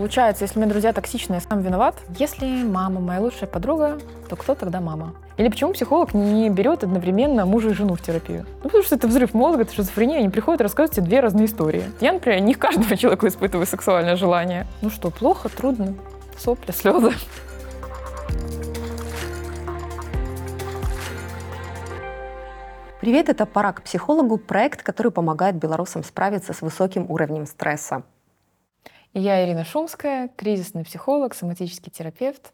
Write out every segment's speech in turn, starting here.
Получается, если мои друзья токсичные, сам виноват. Если мама моя лучшая подруга, то кто тогда мама? Или почему психолог не берет одновременно мужа и жену в терапию? Ну, потому что это взрыв мозга, это шизофрения, они приходят и рассказывают тебе две разные истории. Я, например, не к каждому человеку испытываю сексуальное желание. Ну что, плохо, трудно, сопли, слезы. Привет, это «Пора к психологу» – проект, который помогает белорусам справиться с высоким уровнем стресса. Я Ирина Шумская, кризисный психолог, соматический терапевт,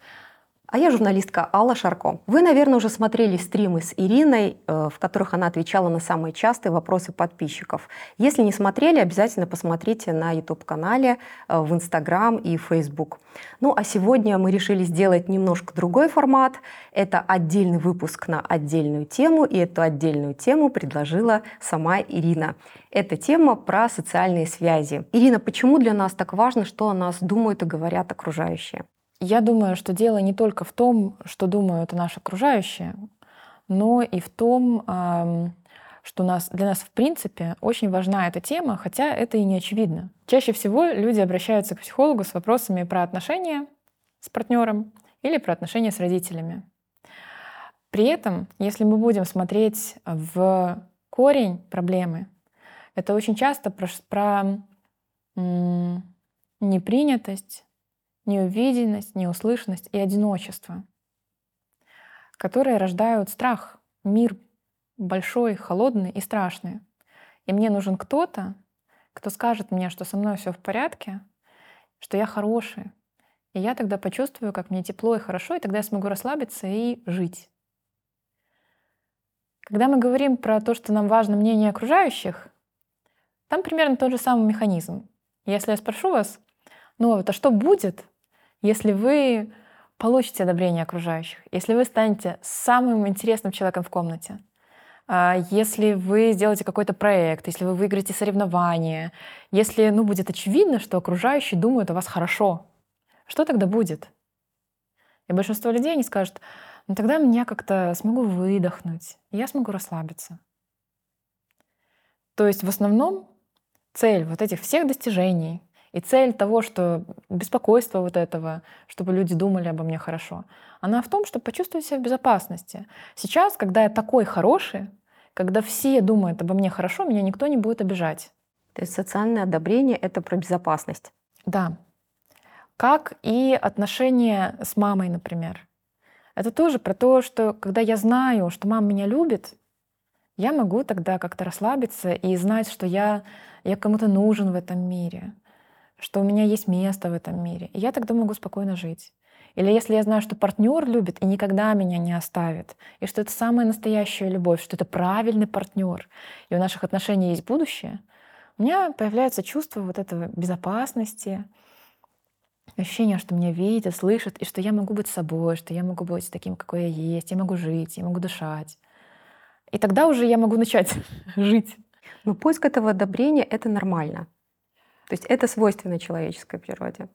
а я журналистка Алла Шарко. Вы, наверное, уже смотрели стримы с Ириной, э, в которых она отвечала на самые частые вопросы подписчиков. Если не смотрели, обязательно посмотрите на YouTube-канале, э, в Instagram и Facebook. Ну а сегодня мы решили сделать немножко другой формат. Это отдельный выпуск на отдельную тему, и эту отдельную тему предложила сама Ирина. Эта тема про социальные связи. Ирина, почему для нас так важно, что о нас думают и говорят окружающие? Я думаю, что дело не только в том, что думают наши окружающие, но и в том, что нас, для нас в принципе очень важна эта тема, хотя это и не очевидно. Чаще всего люди обращаются к психологу с вопросами про отношения с партнером или про отношения с родителями. При этом, если мы будем смотреть в корень проблемы, это очень часто про, про непринятость, неувиденность, неуслышанность и одиночество, которые рождают страх. Мир большой, холодный и страшный. И мне нужен кто-то, кто скажет мне, что со мной все в порядке, что я хороший. И я тогда почувствую, как мне тепло и хорошо, и тогда я смогу расслабиться и жить. Когда мы говорим про то, что нам важно мнение окружающих, там примерно тот же самый механизм. Если я спрошу вас, ну вот, а что будет, если вы получите одобрение окружающих, если вы станете самым интересным человеком в комнате, а, если вы сделаете какой-то проект, если вы выиграете соревнование, если ну, будет очевидно, что окружающие думают о вас хорошо, что тогда будет? И большинство людей они скажут, ну тогда меня как-то смогу выдохнуть, я смогу расслабиться. То есть в основном цель вот этих всех достижений, и цель того, что беспокойство вот этого, чтобы люди думали обо мне хорошо, она в том, чтобы почувствовать себя в безопасности. Сейчас, когда я такой хороший, когда все думают обо мне хорошо, меня никто не будет обижать. То есть социальное одобрение — это про безопасность. Да. Как и отношения с мамой, например. Это тоже про то, что когда я знаю, что мама меня любит, я могу тогда как-то расслабиться и знать, что я, я кому-то нужен в этом мире, что у меня есть место в этом мире. И я тогда могу спокойно жить. Или если я знаю, что партнер любит и никогда меня не оставит, и что это самая настоящая любовь, что это правильный партнер, и у наших отношений есть будущее, у меня появляется чувство вот этого безопасности, ощущение, что меня видят, слышат, и что я могу быть собой, что я могу быть таким, какой я есть, я могу жить, я могу дышать. И тогда уже я могу начать жить. Но поиск этого одобрения — это нормально. То есть это свойственно человеческой природе.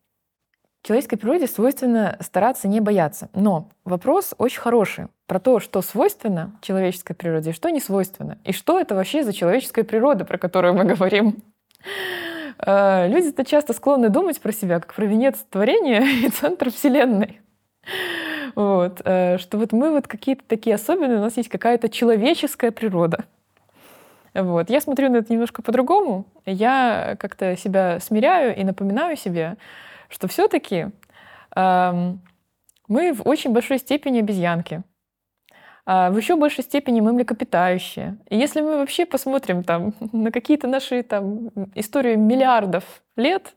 Человеческой природе свойственно стараться не бояться. Но вопрос очень хороший про то, что свойственно человеческой природе что не свойственно. И что это вообще за человеческая природа, про которую мы говорим. Э, люди-то часто склонны думать про себя как про венец творения и центр Вселенной. Вот. Э, что вот мы вот какие-то такие особенные, у нас есть какая-то человеческая природа. Вот. Я смотрю на это немножко по-другому. Я как-то себя смиряю и напоминаю себе, что все-таки эм, мы в очень большой степени обезьянки. А в еще большей степени мы млекопитающие. И если мы вообще посмотрим там, на какие-то наши там, истории миллиардов лет,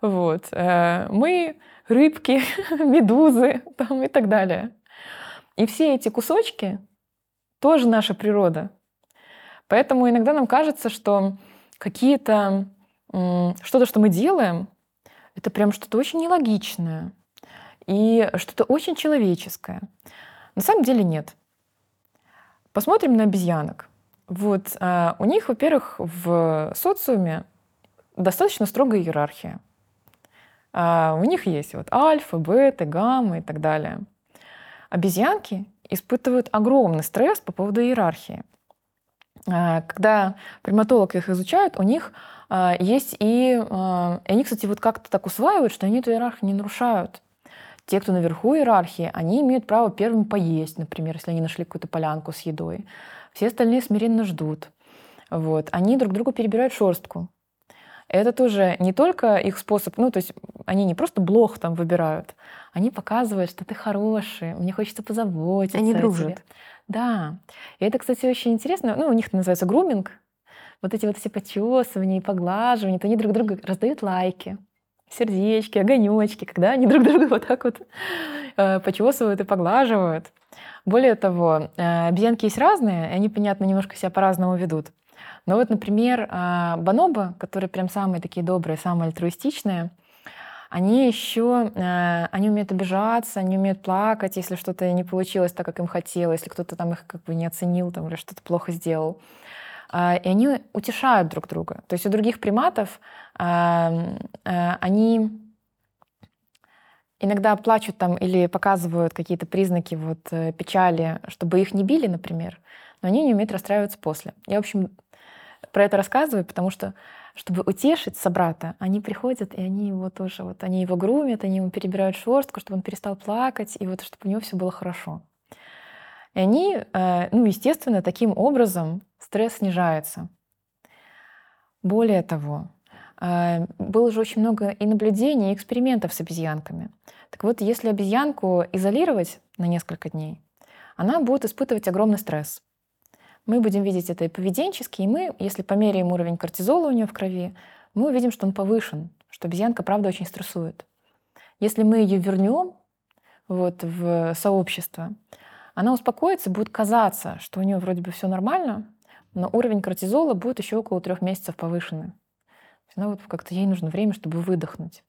вот, э, мы рыбки, медузы там, и так далее. И все эти кусочки тоже наша природа. Поэтому иногда нам кажется, что какие-то что-то, что мы делаем, это прям что-то очень нелогичное и что-то очень человеческое. На самом деле нет. Посмотрим на обезьянок. Вот а, у них, во-первых, в социуме достаточно строгая иерархия. А, у них есть вот альфа, бета, гамма и так далее. Обезьянки испытывают огромный стресс по поводу иерархии. А, когда приматолог их изучают, у них а, есть и... А, и они, кстати, вот как-то так усваивают, что они эту иерархию не нарушают. Те, кто наверху иерархии, они имеют право первым поесть, например, если они нашли какую-то полянку с едой. Все остальные смиренно ждут. Вот. Они друг другу перебирают шерстку. Это тоже не только их способ, ну, то есть они не просто блох там выбирают, они показывают, что ты хороший, мне хочется позаботиться. Они дружат. Да. И это, кстати, очень интересно. Ну, у них это называется груминг. Вот эти вот все почесывания и поглаживания, то они друг другу раздают лайки, сердечки, огонечки, когда они друг друга вот так вот э, почесывают и поглаживают. Более того, э, обезьянки есть разные, и они, понятно, немножко себя по-разному ведут. Но вот, например, бонобо, которые прям самые такие добрые, самые альтруистичные, они еще, э, они умеют обижаться, они умеют плакать, если что-то не получилось так, как им хотелось, если кто-то там их как бы не оценил там, или что-то плохо сделал. А, и они утешают друг друга. То есть у других приматов а, а, они иногда плачут там или показывают какие-то признаки вот э, печали, чтобы их не били, например, но они не умеют расстраиваться после. Я, в общем, про это рассказываю, потому что чтобы утешить собрата, они приходят, и они его тоже, вот они его грумят, они ему перебирают шерстку, чтобы он перестал плакать, и вот чтобы у него все было хорошо. И они, э, ну, естественно, таким образом стресс снижается. Более того, э, было же очень много и наблюдений, и экспериментов с обезьянками. Так вот, если обезьянку изолировать на несколько дней, она будет испытывать огромный стресс. Мы будем видеть это и поведенчески, и мы, если померяем уровень кортизола у нее в крови, мы увидим, что он повышен, что обезьянка, правда, очень стрессует. Если мы ее вернем вот, в сообщество, она успокоится, будет казаться, что у нее вроде бы все нормально, но уровень кортизола будет еще около трех месяцев повышенный. Она вот как-то ей нужно время, чтобы выдохнуть.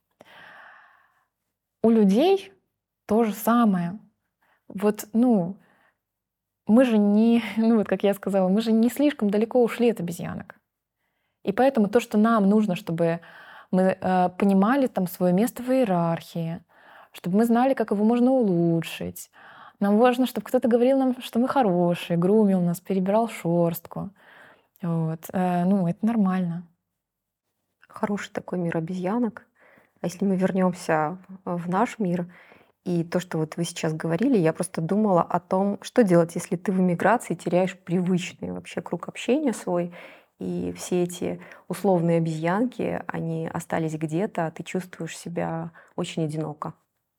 У людей то же самое. Вот, ну, мы же не, ну вот как я сказала, мы же не слишком далеко ушли от обезьянок. И поэтому то, что нам нужно, чтобы мы э, понимали там свое место в иерархии, чтобы мы знали, как его можно улучшить, нам важно, чтобы кто-то говорил нам, что мы хорошие, грумил нас, перебирал шерстку. Вот. Э, ну, это нормально. Хороший такой мир обезьянок. А если мы вернемся в наш мир, и то, что вот вы сейчас говорили, я просто думала о том, что делать, если ты в эмиграции теряешь привычный вообще круг общения свой, и все эти условные обезьянки, они остались где-то, а ты чувствуешь себя очень одиноко.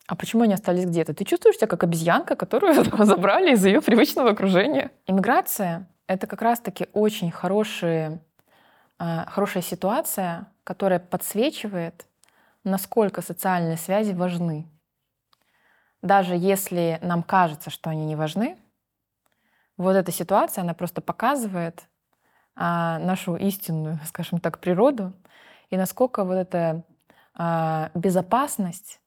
А почему они остались где-то? Ты чувствуешь себя как обезьянка, которую забрали из ее привычного окружения? Иммиграция — это как раз-таки очень хорошие, а, хорошая ситуация, которая подсвечивает, насколько социальные связи важны. Даже если нам кажется, что они не важны, вот эта ситуация, она просто показывает а, нашу истинную, скажем так, природу и насколько вот эта а, безопасность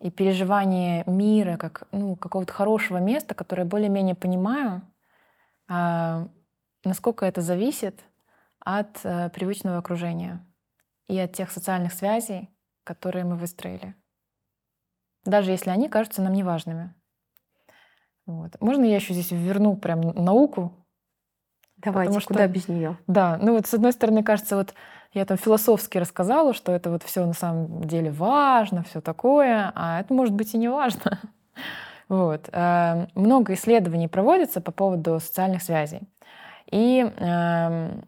и переживание мира как ну, какого-то хорошего места, которое более-менее понимаю, а, насколько это зависит от а, привычного окружения и от тех социальных связей, которые мы выстроили. Даже если они кажутся нам неважными. Вот. Можно я еще здесь верну прям науку? Давайте, Потому куда без нее? Да, ну вот с одной стороны кажется, вот я там философски рассказала, что это вот все на самом деле важно, все такое, а это может быть и не важно. Вот. Э, много исследований проводится по поводу социальных связей и эм,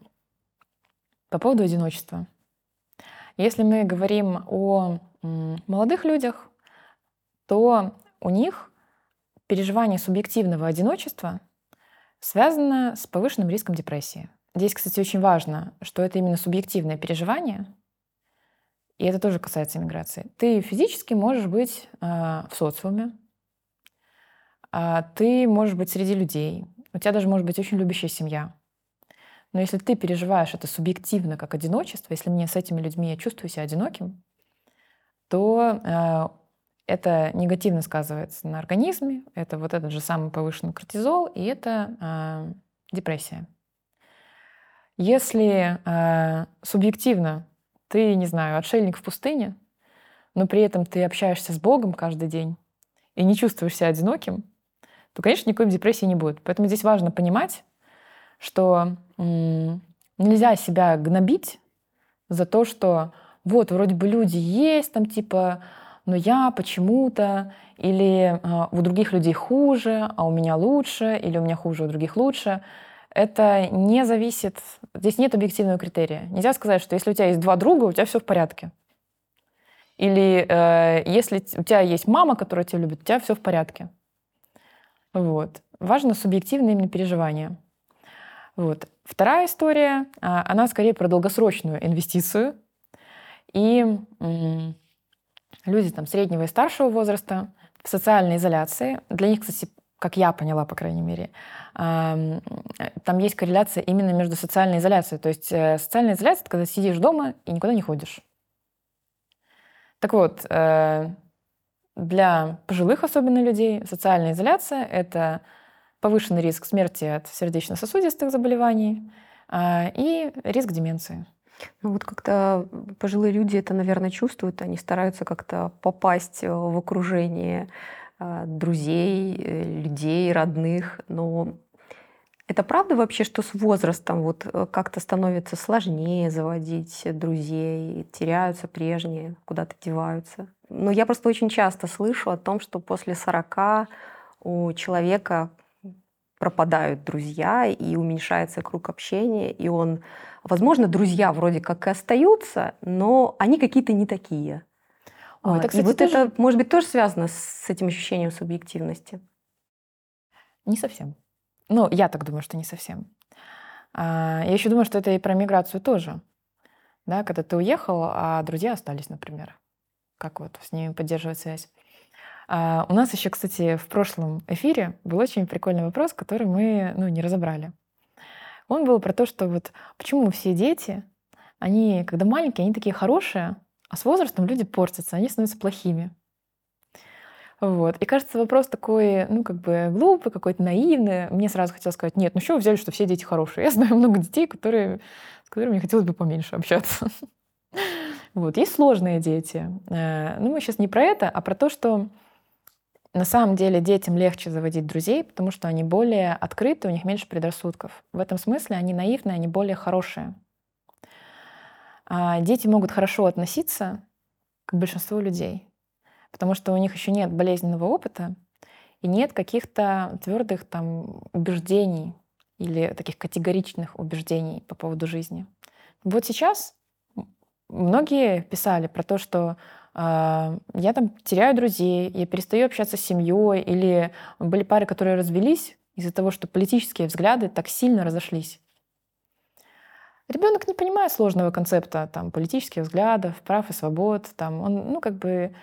по поводу одиночества. Если мы говорим о молодых людях, то у них переживание субъективного одиночества связано с повышенным риском депрессии. Здесь, кстати, очень важно, что это именно субъективное переживание, и это тоже касается иммиграции. Ты физически можешь быть э, в социуме, э, ты можешь быть среди людей, у тебя даже может быть очень любящая семья. Но если ты переживаешь это субъективно как одиночество, если мне с этими людьми я чувствую себя одиноким, то э, это негативно сказывается на организме, это вот этот же самый повышенный кортизол, и это э, депрессия. Если э, субъективно ты, не знаю, отшельник в пустыне, но при этом ты общаешься с Богом каждый день и не чувствуешь себя одиноким, то, конечно, никакой депрессии не будет. Поэтому здесь важно понимать, что нельзя себя гнобить за то, что вот вроде бы люди есть, там типа, но я почему-то, или а, у других людей хуже, а у меня лучше, или у меня хуже, у других лучше. Это не зависит, здесь нет объективного критерия. Нельзя сказать, что если у тебя есть два друга, у тебя все в порядке. Или э, если у тебя есть мама, которая тебя любит, у тебя все в порядке. Вот. Важно субъективное именно переживание. Вот. Вторая история, а, она скорее про долгосрочную инвестицию. И люди там среднего и старшего возраста в социальной изоляции, для них, кстати, как я поняла, по крайней мере, там есть корреляция именно между социальной изоляцией. То есть э, социальная изоляция — это когда сидишь дома и никуда не ходишь. Так вот, э, для пожилых особенно людей социальная изоляция — это повышенный риск смерти от сердечно-сосудистых заболеваний а, и риск деменции. Ну вот как-то пожилые люди это, наверное, чувствуют, они стараются как-то попасть в окружение а, друзей, э, людей, родных, но это правда вообще, что с возрастом вот э, как-то становится сложнее заводить друзей, теряются прежние, куда-то деваются? Но я просто очень часто слышу о том, что после 40 у человека пропадают друзья и уменьшается круг общения, и он, возможно, друзья вроде как и остаются, но они какие-то не такие. Ой, это, кстати, и вот тоже... это, может быть, тоже связано с этим ощущением субъективности? Не совсем. Ну, я так думаю, что не совсем. А, я еще думаю, что это и про миграцию тоже. Да, когда ты уехал, а друзья остались, например. Как вот с ними поддерживать связь? А, у нас еще, кстати, в прошлом эфире был очень прикольный вопрос, который мы ну, не разобрали. Он был про то, что вот почему все дети, они, когда маленькие, они такие хорошие, а с возрастом люди портятся, они становятся плохими. Вот. И кажется, вопрос такой, ну, как бы глупый, какой-то наивный. Мне сразу хотелось сказать, нет, ну что вы взяли, что все дети хорошие? Я знаю много детей, которые, с которыми мне хотелось бы поменьше общаться. Вот. Есть сложные дети. Э, ну, мы сейчас не про это, а про то, что на самом деле детям легче заводить друзей, потому что они более открыты, у них меньше предрассудков. В этом смысле они наивные, они более хорошие. А дети могут хорошо относиться к большинству людей потому что у них еще нет болезненного опыта и нет каких-то твердых там убеждений или таких категоричных убеждений по поводу жизни. Вот сейчас многие писали про то, что я там теряю друзей, я перестаю общаться с семьей, или были пары, которые развелись из-за того, что политические взгляды так сильно разошлись. Ребенок не понимает сложного концепта там, политических взглядов, прав и свобод. Там, он, ну, как бы,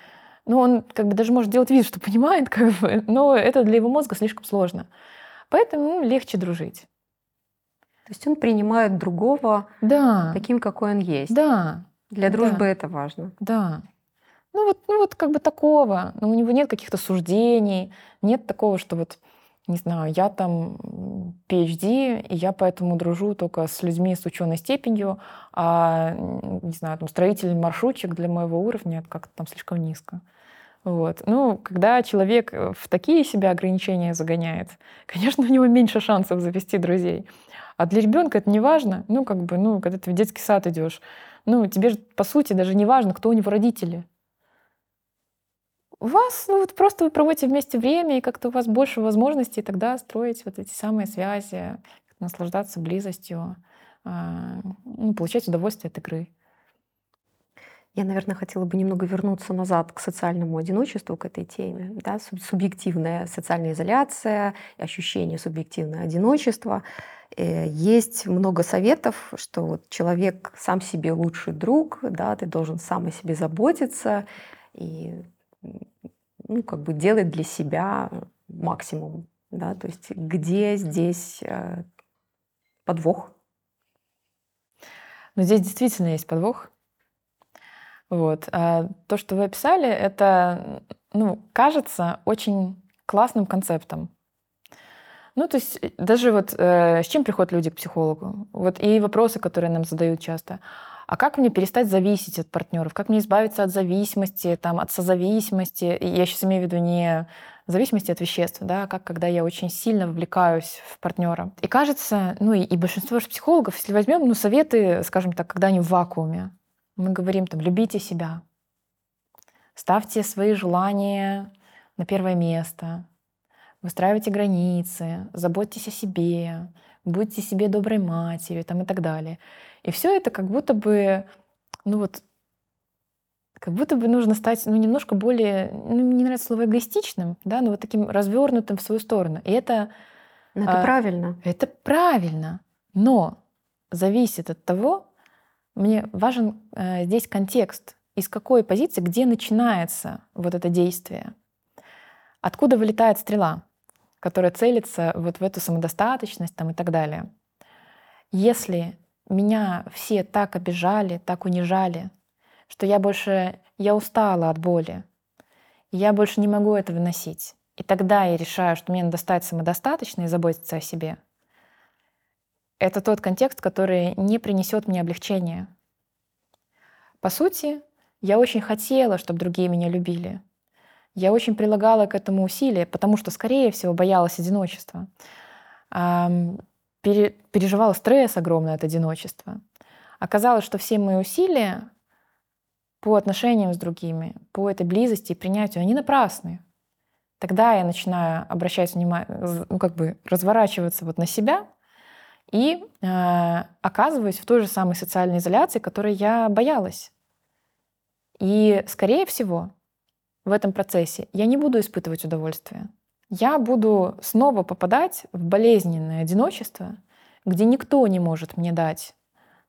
ну, он как бы даже может делать вид, что понимает, как бы, но это для его мозга слишком сложно. Поэтому легче дружить. То есть он принимает другого да. таким, какой он есть. Да. Для дружбы да. это важно. Да. Ну вот, ну вот как бы такого. Но у него нет каких-то суждений, нет такого, что вот не знаю, я там PhD, и я поэтому дружу только с людьми с ученой степенью, а, не знаю, там, строитель маршрутчик для моего уровня, это как-то там слишком низко. Вот. Ну, когда человек в такие себя ограничения загоняет, конечно, у него меньше шансов завести друзей. А для ребенка это не важно. Ну, как бы, ну, когда ты в детский сад идешь, ну, тебе же, по сути, даже не важно, кто у него родители у вас ну, вот просто вы проводите вместе время, и как-то у вас больше возможностей тогда строить вот эти самые связи, наслаждаться близостью, а, ну, получать удовольствие от игры. Я, наверное, хотела бы немного вернуться назад к социальному одиночеству, к этой теме. Да? Субъективная социальная изоляция, ощущение субъективного одиночества. Э, есть много советов, что вот человек сам себе лучший друг, да, ты должен сам о себе заботиться, и ну, как бы делать для себя максимум. Да? То есть где здесь э, подвох? Ну, здесь действительно есть подвох. Вот. А то, что вы описали, это, ну, кажется очень классным концептом. Ну, то есть э, даже вот э, с чем приходят люди к психологу? Вот и вопросы, которые нам задают часто а как мне перестать зависеть от партнеров, как мне избавиться от зависимости, там, от созависимости. Я сейчас имею в виду не зависимости от веществ, да, как когда я очень сильно вовлекаюсь в партнера. И кажется, ну и, и большинство же психологов, если возьмем, ну, советы, скажем так, когда они в вакууме, мы говорим там, любите себя, ставьте свои желания на первое место, выстраивайте границы, заботьтесь о себе, будьте себе доброй матерью там, и так далее. И все это как будто бы, ну вот, как будто бы нужно стать ну, немножко более, ну, мне не нравится слово эгоистичным, да, но вот таким развернутым в свою сторону. И это... Но это а, правильно. Это правильно. Но зависит от того, мне важен э, здесь контекст, из какой позиции, где начинается вот это действие, откуда вылетает стрела которая целится вот в эту самодостаточность там, и так далее. Если меня все так обижали, так унижали, что я больше, я устала от боли, я больше не могу это выносить. И тогда я решаю, что мне надо стать самодостаточной и заботиться о себе. Это тот контекст, который не принесет мне облегчения. По сути, я очень хотела, чтобы другие меня любили. Я очень прилагала к этому усилия, потому что, скорее всего, боялась одиночества. Пере, переживала стресс огромный от одиночества. Оказалось, что все мои усилия по отношениям с другими, по этой близости и принятию, они напрасны. Тогда я начинаю обращать внимание, ну, как бы разворачиваться вот на себя и э, оказываюсь в той же самой социальной изоляции, которой я боялась. И, скорее всего, в этом процессе, я не буду испытывать удовольствие. Я буду снова попадать в болезненное одиночество, где никто не может мне дать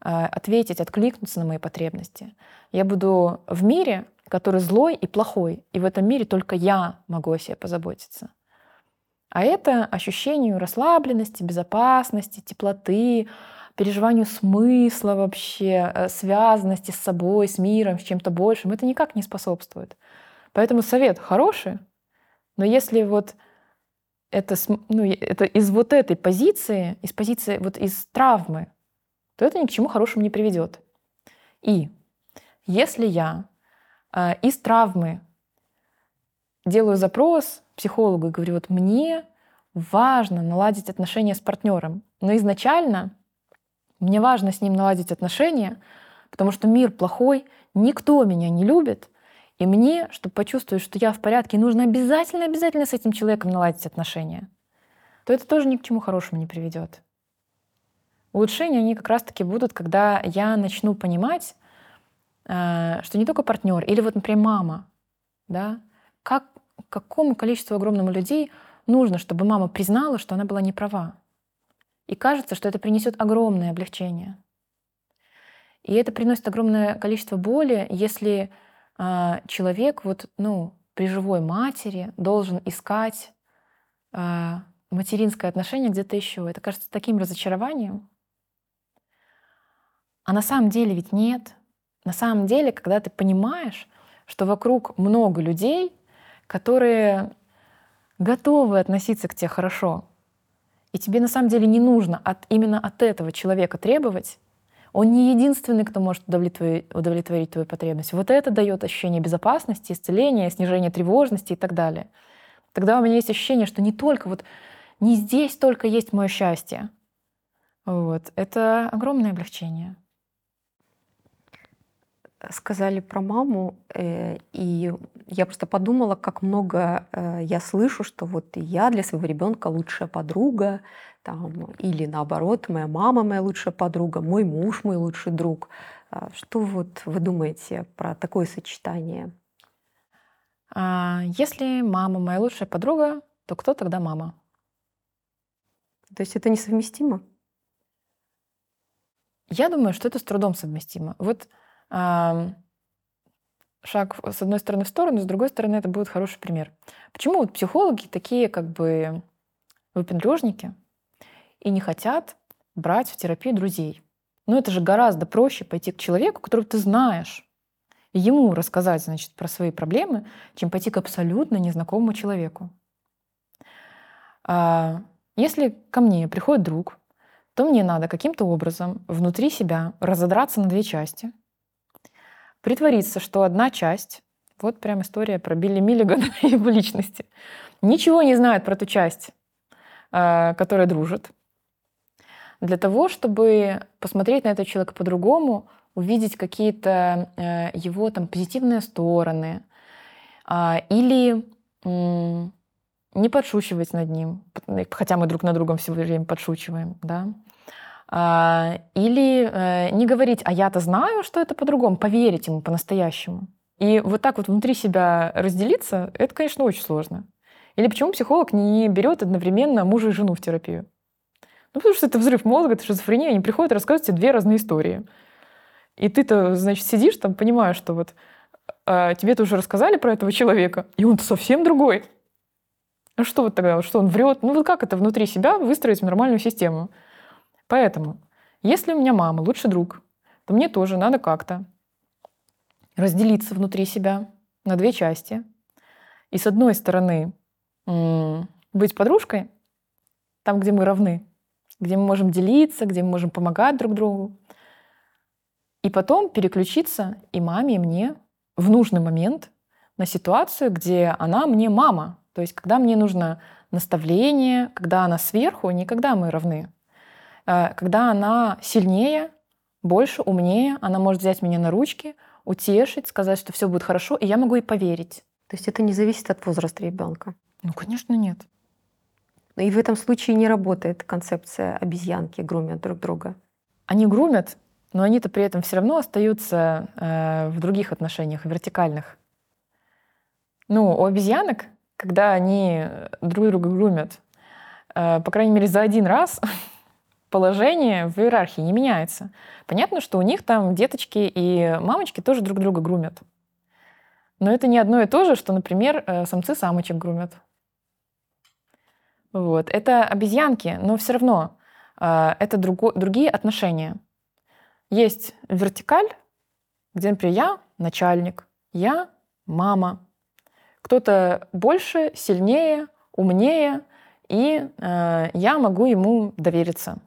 а, ответить, откликнуться на мои потребности. Я буду в мире, который злой и плохой, и в этом мире только я могу о себе позаботиться. А это ощущению расслабленности, безопасности, теплоты, переживанию смысла вообще, э, связанности с собой, с миром, с чем-то большим, это никак не способствует. Поэтому совет хороший, но если вот это, ну, это из вот этой позиции, из позиции вот из травмы, то это ни к чему хорошему не приведет. И если я э, из травмы делаю запрос психологу и говорю, вот мне важно наладить отношения с партнером, но изначально мне важно с ним наладить отношения, потому что мир плохой, никто меня не любит, и мне, чтобы почувствовать, что я в порядке, нужно обязательно-обязательно с этим человеком наладить отношения, то это тоже ни к чему хорошему не приведет. Улучшения, они как раз-таки будут, когда я начну понимать, э, что не только партнер, или вот, например, мама, да, как, какому количеству огромному людей нужно, чтобы мама признала, что она была не права. И кажется, что это принесет огромное облегчение. И это приносит огромное количество боли, если человек вот, ну, при живой матери должен искать а, материнское отношение где-то еще. Это кажется таким разочарованием. А на самом деле ведь нет. На самом деле, когда ты понимаешь, что вокруг много людей, которые готовы относиться к тебе хорошо, и тебе на самом деле не нужно от, именно от этого человека требовать, он не единственный, кто может удовлетворить, удовлетворить твою потребность. Вот это дает ощущение безопасности, исцеления, снижения тревожности и так далее. Тогда у меня есть ощущение, что не только вот не здесь только есть мое счастье. Вот. Это огромное облегчение. Сказали про маму, э, и я просто подумала, как много э, я слышу, что вот я для своего ребенка лучшая подруга, там, или наоборот, моя мама моя лучшая подруга, мой муж мой лучший друг. А, что вот вы думаете про такое сочетание? А, если мама моя лучшая подруга, то кто тогда мама? То есть это несовместимо? Я думаю, что это с трудом совместимо. Вот э, шаг с одной стороны в сторону, с другой стороны это будет хороший пример. Почему вот психологи такие как бы выпендрежники, и не хотят брать в терапию друзей. Но это же гораздо проще пойти к человеку, которого ты знаешь, и ему рассказать, значит, про свои проблемы, чем пойти к абсолютно незнакомому человеку. А если ко мне приходит друг, то мне надо каким-то образом внутри себя разодраться на две части, притвориться, что одна часть — Вот прям история про Билли Миллигана и его личности. Ничего не знает про ту часть, э, которая дружит. Для того, чтобы посмотреть на этого человека по-другому, увидеть какие-то э, его там позитивные стороны, а, или не подшучивать над ним, хотя мы друг на другом все время подшучиваем, да, а, или э, не говорить, а я-то знаю, что это по-другому, поверить ему по-настоящему. И вот так вот внутри себя разделиться, это, конечно, очень сложно. Или почему психолог не берет одновременно мужа и жену в терапию? Ну, потому что это взрыв мозга, это шизофрения, они приходят и рассказывают тебе две разные истории. И ты-то, значит, сидишь там, понимаешь, что вот а, тебе-то уже рассказали про этого человека, и он совсем другой. Ну что вот тогда, что он врет? Ну вот как это внутри себя выстроить нормальную систему? Поэтому, если у меня мама лучший друг, то мне тоже надо как-то разделиться внутри себя на две части. И с одной стороны быть подружкой, там, где мы равны, где мы можем делиться, где мы можем помогать друг другу. И потом переключиться и маме, и мне в нужный момент на ситуацию, где она мне мама. То есть когда мне нужно наставление, когда она сверху, не когда мы равны. Э, когда она сильнее, больше, умнее, она может взять меня на ручки, утешить, сказать, что все будет хорошо, и я могу ей поверить. То есть это не зависит от возраста ребенка? Ну, конечно, нет. И в этом случае не работает концепция обезьянки, грумят друг друга. Они грумят, но они-то при этом все равно остаются э, в других отношениях, вертикальных. Ну, у обезьянок, когда они друг друга грумят, э, по крайней мере, за один раз положение в иерархии не меняется. Понятно, что у них там деточки и мамочки тоже друг друга грумят. Но это не одно и то же, что, например, э, самцы самочек грумят. Вот. Это обезьянки, но все равно э, это друго, другие отношения. Есть вертикаль, где, например, я начальник, я мама. Кто-то больше, сильнее, умнее, и э, я могу ему довериться.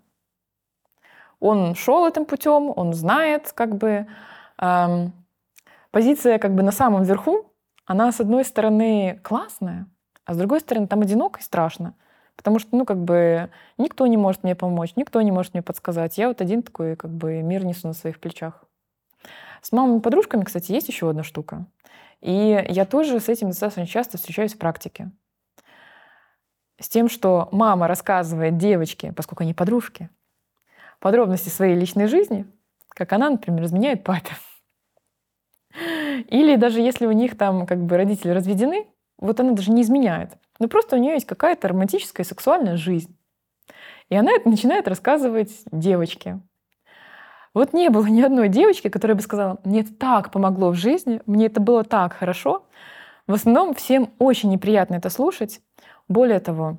Он шел этим путем, он знает, как бы э, позиция как бы на самом верху, она с одной стороны классная, а с другой стороны там одиноко и страшно. Потому что, ну, как бы, никто не может мне помочь, никто не может мне подсказать. Я вот один такой, как бы, мир несу на своих плечах. С мамами-подружками, кстати, есть еще одна штука. И я тоже с этим достаточно часто встречаюсь в практике. С тем, что мама рассказывает девочке, поскольку они подружки, подробности своей личной жизни, как она, например, изменяет папе. Или даже если у них там как бы родители разведены, вот она даже не изменяет. Но просто у нее есть какая-то романтическая сексуальная жизнь. И она это начинает рассказывать девочке. Вот не было ни одной девочки, которая бы сказала, мне это так помогло в жизни, мне это было так хорошо. В основном всем очень неприятно это слушать. Более того,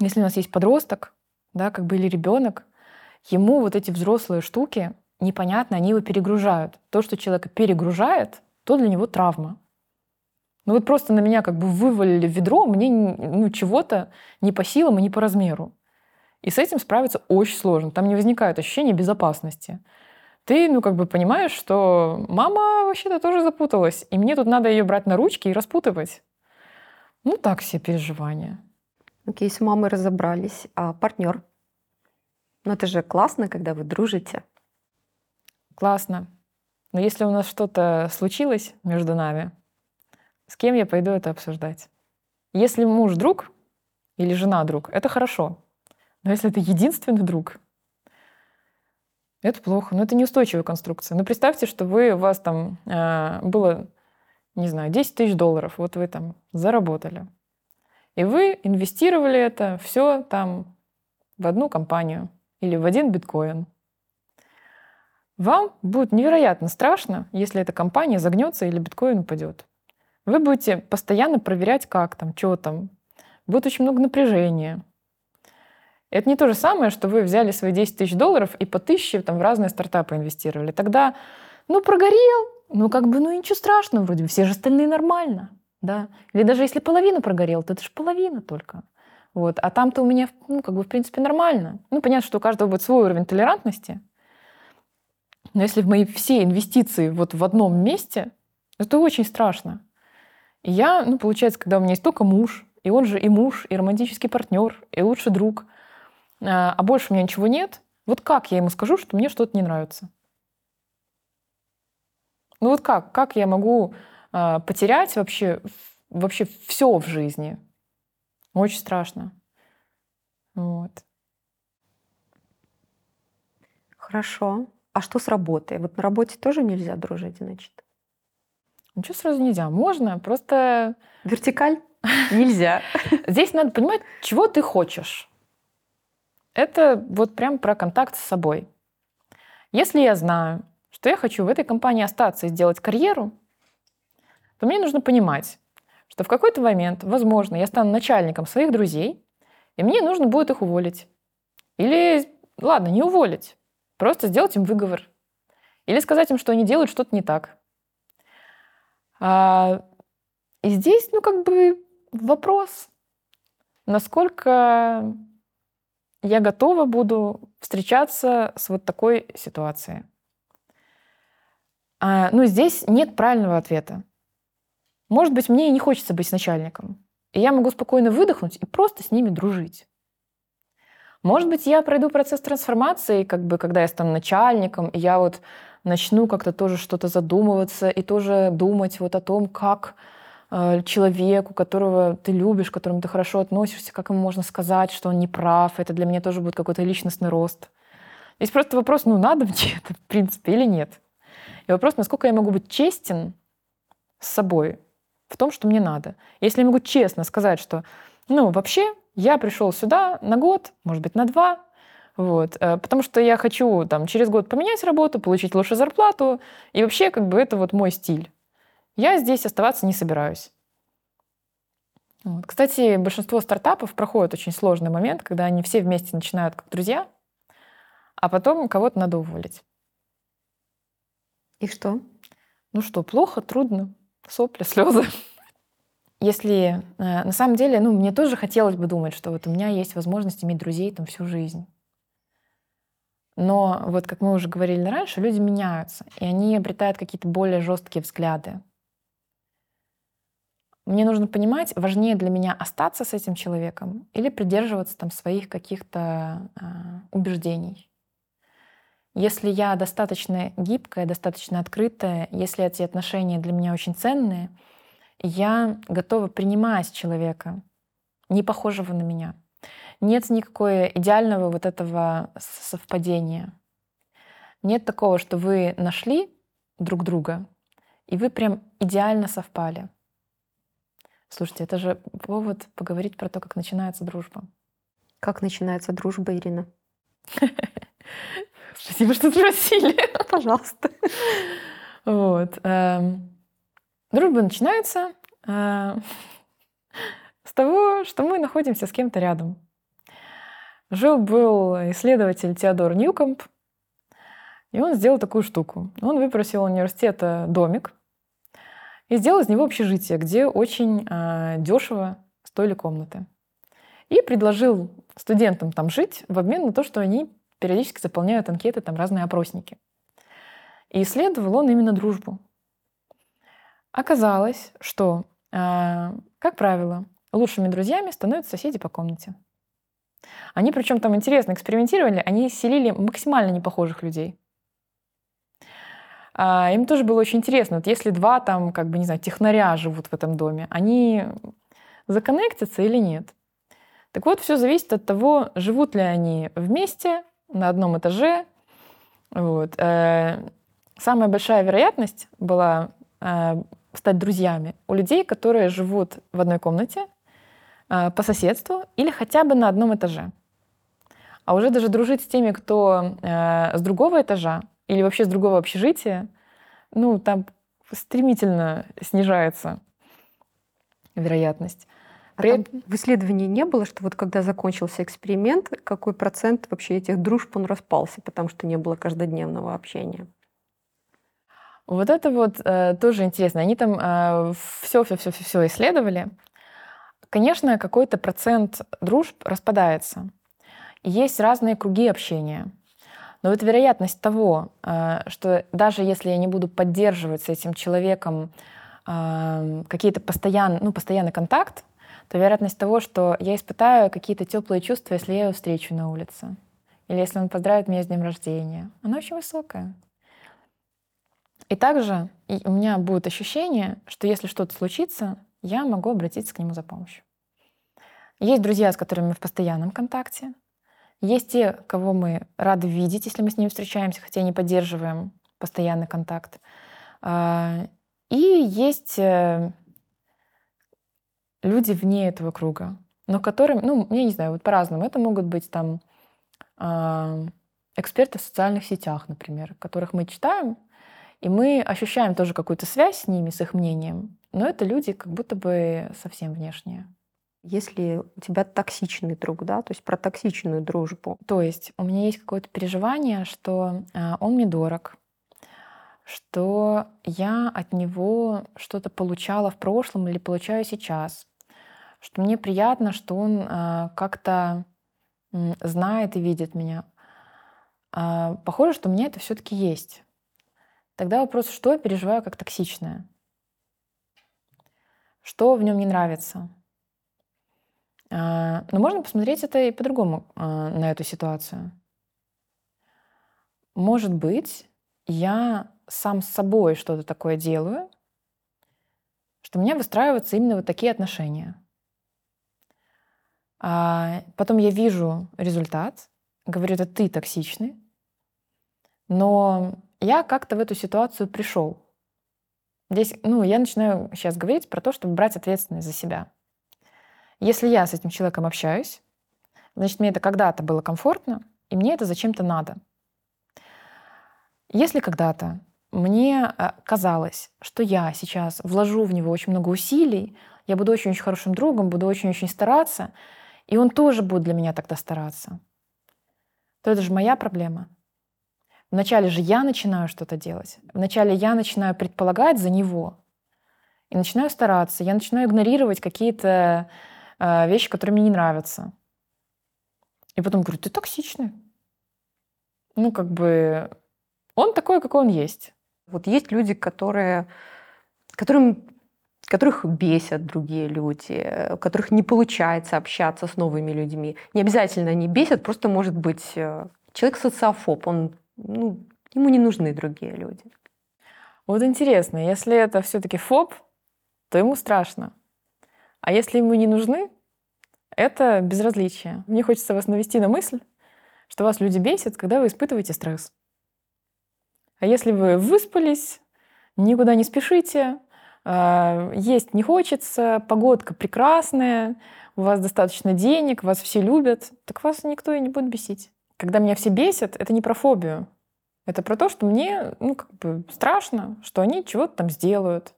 если у нас есть подросток, да, как бы или ребенок, ему вот эти взрослые штуки непонятно, они его перегружают. То, что человека перегружает, то для него травма. Ну вот просто на меня как бы вывалили ведро, мне ну, чего-то не по силам и не по размеру. И с этим справиться очень сложно. Там не возникает ощущения безопасности. Ты, ну, как бы понимаешь, что мама вообще-то тоже запуталась, и мне тут надо ее брать на ручки и распутывать. Ну, так все переживания. Окей, с мамой разобрались. А партнер? Ну, это же классно, когда вы дружите. Классно. Но если у нас что-то случилось между нами, с кем я пойду это обсуждать. Если муж друг или жена друг, это хорошо. Но если это единственный друг, это плохо. Но это неустойчивая конструкция. Но представьте, что вы, у вас там э, было, не знаю, 10 тысяч долларов. Вот вы там заработали. И вы инвестировали это все там в одну компанию или в один биткоин. Вам будет невероятно страшно, если эта компания загнется или биткоин упадет. Вы будете постоянно проверять, как там, что там. Будет очень много напряжения. Это не то же самое, что вы взяли свои 10 тысяч долларов и по тысяче там, в разные стартапы инвестировали. Тогда, ну, прогорел, ну, как бы, ну, ничего страшного вроде все же остальные нормально, да. Или даже если половина прогорел, то это же половина только. Вот. А там-то у меня, ну, как бы, в принципе, нормально. Ну, понятно, что у каждого будет свой уровень толерантности. Но если в мои все инвестиции вот в одном месте, это очень страшно. И я, ну, получается, когда у меня есть только муж, и он же и муж, и романтический партнер, и лучший друг, а, а больше у меня ничего нет, вот как я ему скажу, что мне что-то не нравится? Ну вот как? Как я могу э, потерять вообще, вообще все в жизни? Очень страшно. Вот. Хорошо. А что с работой? Вот на работе тоже нельзя дружить, значит? Ничего сразу нельзя. Можно, просто... Вертикаль? Нельзя. Здесь надо понимать, чего ты хочешь. Это вот прям про контакт с собой. Если я знаю, что я хочу в этой компании остаться и сделать карьеру, то мне нужно понимать, что в какой-то момент, возможно, я стану начальником своих друзей, и мне нужно будет их уволить. Или, ладно, не уволить, просто сделать им выговор. Или сказать им, что они делают что-то не так. А, и здесь, ну, как бы вопрос, насколько я готова буду встречаться с вот такой ситуацией. А, ну, здесь нет правильного ответа. Может быть, мне и не хочется быть начальником. И я могу спокойно выдохнуть и просто с ними дружить. Может быть, я пройду процесс трансформации, как бы, когда я стану начальником, и я вот начну как-то тоже что-то задумываться и тоже думать вот о том, как э, человеку, которого ты любишь, к которому ты хорошо относишься, как ему можно сказать, что он не прав. Это для меня тоже будет какой-то личностный рост. Здесь просто вопрос, ну, надо мне это, в принципе, или нет. И вопрос, насколько я могу быть честен с собой в том, что мне надо. Если я могу честно сказать, что, ну, вообще, я пришел сюда на год, может быть, на два, вот, э, потому что я хочу там через год поменять работу, получить лучшую зарплату, и вообще, как бы, это вот мой стиль. Я здесь оставаться не собираюсь. Вот. Кстати, большинство стартапов проходят очень сложный момент, когда они все вместе начинают как друзья, а потом кого-то надо уволить. И что? Ну что, плохо, трудно, сопли, слезы. Если э, на самом деле, ну, мне тоже хотелось бы думать, что вот у меня есть возможность иметь друзей там всю жизнь. Но вот как мы уже говорили раньше, люди меняются, и они обретают какие-то более жесткие взгляды. Мне нужно понимать, важнее для меня остаться с этим человеком или придерживаться там своих каких-то э, убеждений. Если я достаточно гибкая, достаточно открытая, если эти отношения для меня очень ценные, я готова принимать человека, не похожего на меня. Нет никакого идеального вот этого совпадения. Нет такого, что вы нашли друг друга, и вы прям идеально совпали. Слушайте, это же повод поговорить про то, как начинается дружба. Как начинается дружба, Ирина? Спасибо, что спросили. Пожалуйста. Вот. Эм, дружба начинается э, с того, что мы находимся с кем-то рядом. Жил-был исследователь Теодор Ньюкомп, и он сделал такую штуку. Он выпросил у университета домик и сделал из него общежитие, где очень э, дешево стоили комнаты. И предложил студентам там жить в обмен на то, что они периодически заполняют анкеты, там разные опросники. И исследовал он именно дружбу. Оказалось, что, э, как правило, лучшими друзьями становятся соседи по комнате. Они причем там интересно экспериментировали, они селили максимально непохожих людей. А, им тоже было очень интересно, вот если два там, как бы, не знаю, технаря живут в этом доме, они законнектятся или нет. Так вот, все зависит от того, живут ли они вместе, на одном этаже. Вот. Э, самая большая вероятность была э, стать друзьями у людей, которые живут в одной комнате, по соседству или хотя бы на одном этаже. А уже даже дружить с теми, кто с другого этажа или вообще с другого общежития, ну, там стремительно снижается вероятность. А При... там в исследовании не было, что вот когда закончился эксперимент, какой процент вообще этих дружб он распался, потому что не было каждодневного общения? Вот это вот э, тоже интересно. Они там все, все, все, все, все исследовали. Конечно, какой-то процент дружб распадается. Есть разные круги общения. Но вот вероятность того, э, что даже если я не буду поддерживать с этим человеком э, какие-то постоян, ну, постоянный контакт, то вероятность того, что я испытаю какие-то теплые чувства, если я его встречу на улице, или если он поздравит меня с днем рождения, она очень высокая. И также у меня будет ощущение, что если что-то случится, я могу обратиться к нему за помощью. Есть друзья, с которыми мы в постоянном контакте. Есть те, кого мы рады видеть, если мы с ними встречаемся, хотя не поддерживаем постоянный контакт. А, и есть э, люди вне этого круга, но которым, ну, я не знаю, вот по-разному. Это могут быть там а, эксперты в социальных сетях, например, которых мы читаем, и мы ощущаем тоже какую-то связь с ними, с их мнением, но это люди как будто бы совсем внешние. Если у тебя токсичный друг, да, то есть про токсичную дружбу. То есть у меня есть какое-то переживание, что э, он мне дорог, что я от него что-то получала в прошлом или получаю сейчас, что мне приятно, что он э, как-то знает и видит меня. Э, похоже, что у меня это все-таки есть. Тогда вопрос, что я переживаю как токсичное? Что в нем не нравится? А, но можно посмотреть это и по-другому а, на эту ситуацию. Может быть, я сам с собой что-то такое делаю, что у меня выстраиваются именно вот такие отношения. А потом я вижу результат, говорю, это ты токсичный, но я как-то в эту ситуацию пришел. Здесь, ну, я начинаю сейчас говорить про то, чтобы брать ответственность за себя. Если я с этим человеком общаюсь, значит, мне это когда-то было комфортно, и мне это зачем-то надо. Если когда-то мне э, казалось, что я сейчас вложу в него очень много усилий, я буду очень-очень хорошим другом, буду очень-очень стараться, и он тоже будет для меня тогда стараться, то это же моя проблема. Вначале же я начинаю что-то делать. Вначале я начинаю предполагать за него. И начинаю стараться. Я начинаю игнорировать какие-то э, вещи, которые мне не нравятся. И потом говорю, ты токсичный. Ну, как бы он такой, какой он есть. Вот есть люди, которые, которым, которых бесят другие люди, у которых не получается общаться с новыми людьми. Не обязательно они бесят, просто может быть э, человек социофоб, он ну, ему не нужны другие люди. Вот интересно, если это все-таки фоб, то ему страшно. А если ему не нужны, это безразличие. Мне хочется вас навести на мысль, что вас люди бесят, когда вы испытываете стресс. А если вы выспались, никуда не спешите, а, есть не хочется, погодка прекрасная, у вас достаточно денег, вас все любят, так вас никто и не будет бесить. Когда меня все бесят, это не про фобию. Это про то, что мне ну, как бы страшно, что они чего-то там сделают.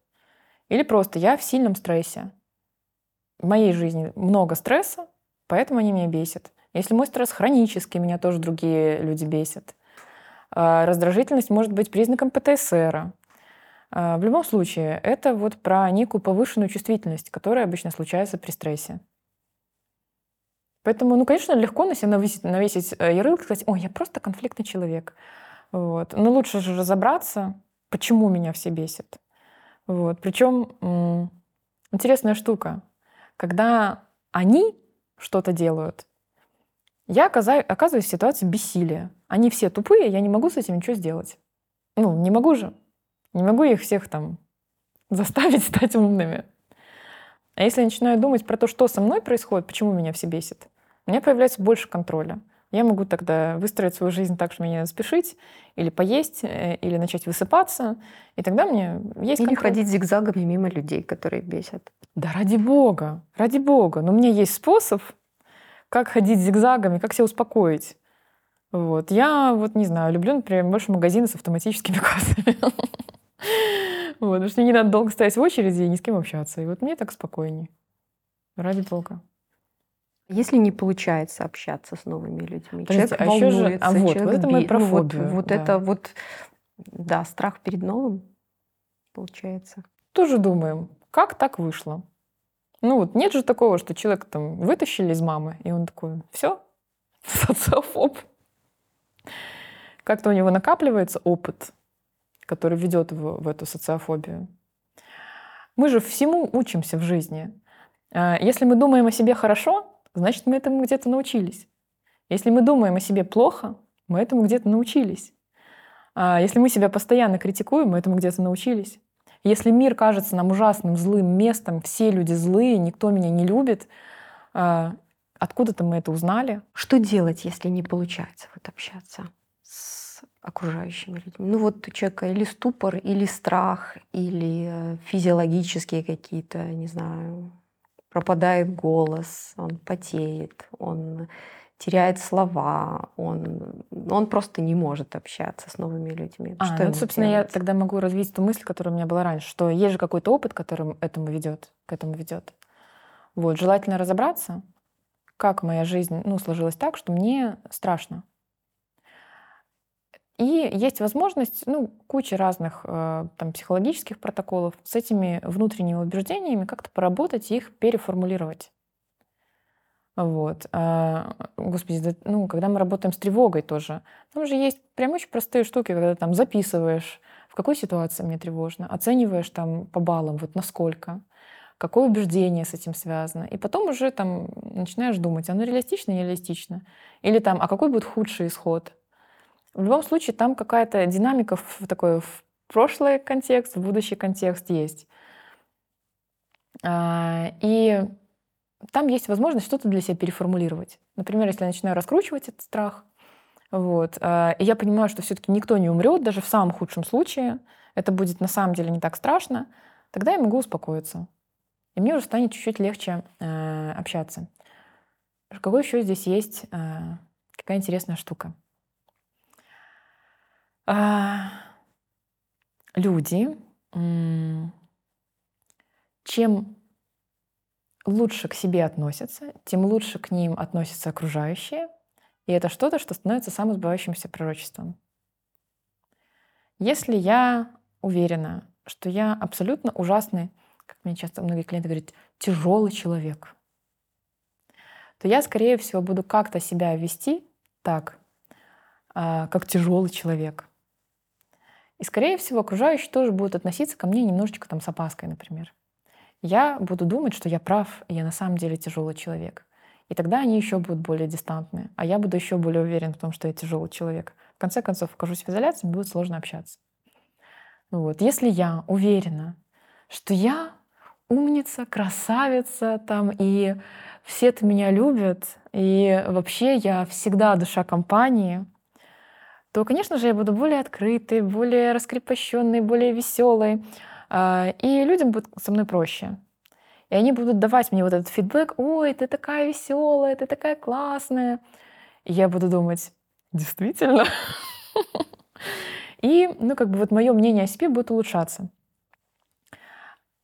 Или просто я в сильном стрессе. В моей жизни много стресса, поэтому они меня бесят. Если мой стресс хронический, меня тоже другие люди бесят. А раздражительность может быть признаком ПТСР. А в любом случае, это вот про некую повышенную чувствительность, которая обычно случается при стрессе. Поэтому, ну, конечно, легко на себя навесить, навесить э, ярлык и сказать, ой, я просто конфликтный человек. Вот. Но лучше же разобраться, почему меня все бесит. Вот. Причем интересная штука. Когда они что-то делают, я оказываюсь в ситуации бессилия. Они все тупые, я не могу с этим ничего сделать. Ну, не могу же. Не могу их всех там заставить стать умными. А если я начинаю думать про то, что со мной происходит, почему меня все бесит, у меня появляется больше контроля. Я могу тогда выстроить свою жизнь так, что мне спешить, или поесть, э, или начать высыпаться, и тогда мне есть Или контроль. ходить зигзагами мимо людей, которые бесят. Да ради бога, ради бога. Но у меня есть способ, как ходить зигзагами, как себя успокоить. Вот. Я вот не знаю, люблю, например, больше магазины с автоматическими кассами. Вот, потому что мне не надо долго стоять в очереди и ни с кем общаться. И вот мне так спокойнее. Ради бога. Если не получается общаться с новыми людьми, Подождите, человек а волнуется, же, а вот, человек вот это мы про ну, вот, вот да. это вот, да, страх перед новым получается. Тоже думаем, как так вышло? Ну вот нет же такого, что человек там вытащили из мамы, и он такой, все, социофоб. Как-то у него накапливается опыт, который ведет его в эту социофобию. Мы же всему учимся в жизни. А, если мы думаем о себе хорошо, значит, мы этому где-то научились. Если мы думаем о себе плохо, мы этому где-то научились. А, если мы себя постоянно критикуем, мы этому где-то научились. Если мир кажется нам ужасным, злым местом, все люди злые, никто меня не любит, а, откуда-то мы это узнали. Что делать, если не получается вот общаться с окружающими людьми? Ну вот у человека или ступор, или страх, или э, физиологические какие-то, не знаю, пропадает голос, он потеет, он теряет слова, он, он просто не может общаться с новыми людьми. А, что ну, собственно, делать? я тогда могу развить ту мысль, которая у меня была раньше, что есть же какой-то опыт, который этому ведет, к этому ведет. Вот, желательно разобраться, как моя жизнь ну, сложилась так, что мне страшно. И есть возможность, ну, куча разных э, там, психологических протоколов с этими внутренними убеждениями как-то поработать и их переформулировать. Вот. А, господи, ну, когда мы работаем с тревогой тоже, там же есть прям очень простые штуки, когда там записываешь, в какой ситуации мне тревожно, оцениваешь там по баллам, вот насколько, какое убеждение с этим связано. И потом уже там начинаешь думать, оно реалистично, нереалистично. Или там, а какой будет худший исход. В любом случае там какая-то динамика в такой в прошлый контекст, в будущий контекст есть. А, и там есть возможность что-то для себя переформулировать. Например, если я начинаю раскручивать этот страх, вот, э, и я понимаю, что все-таки никто не умрет, даже в самом худшем случае, это будет на самом деле не так страшно, тогда я могу успокоиться. И мне уже станет чуть-чуть легче э, общаться. Какой еще здесь есть э, какая интересная штука? Э, люди, чем лучше к себе относятся, тем лучше к ним относятся окружающие. И это что-то, что становится самосбывающимся пророчеством. Если я уверена, что я абсолютно ужасный, как мне часто многие клиенты говорят, тяжелый человек, то я, скорее всего, буду как-то себя вести так, а, как тяжелый человек. И, скорее всего, окружающие тоже будут относиться ко мне немножечко там с опаской, например я буду думать, что я прав, и я на самом деле тяжелый человек. И тогда они еще будут более дистантны, а я буду еще более уверен в том, что я тяжелый человек. В конце концов, окажусь в изоляции, мне будет сложно общаться. Вот. Если я уверена, что я умница, красавица, там, и все-то меня любят, и вообще я всегда душа компании, то, конечно же, я буду более открытой, более раскрепощенной, более веселой. А, и людям будет со мной проще. И они будут давать мне вот этот фидбэк, ой, ты такая веселая, ты такая классная. И я буду думать, действительно. И, ну, как бы вот мое мнение о себе будет улучшаться.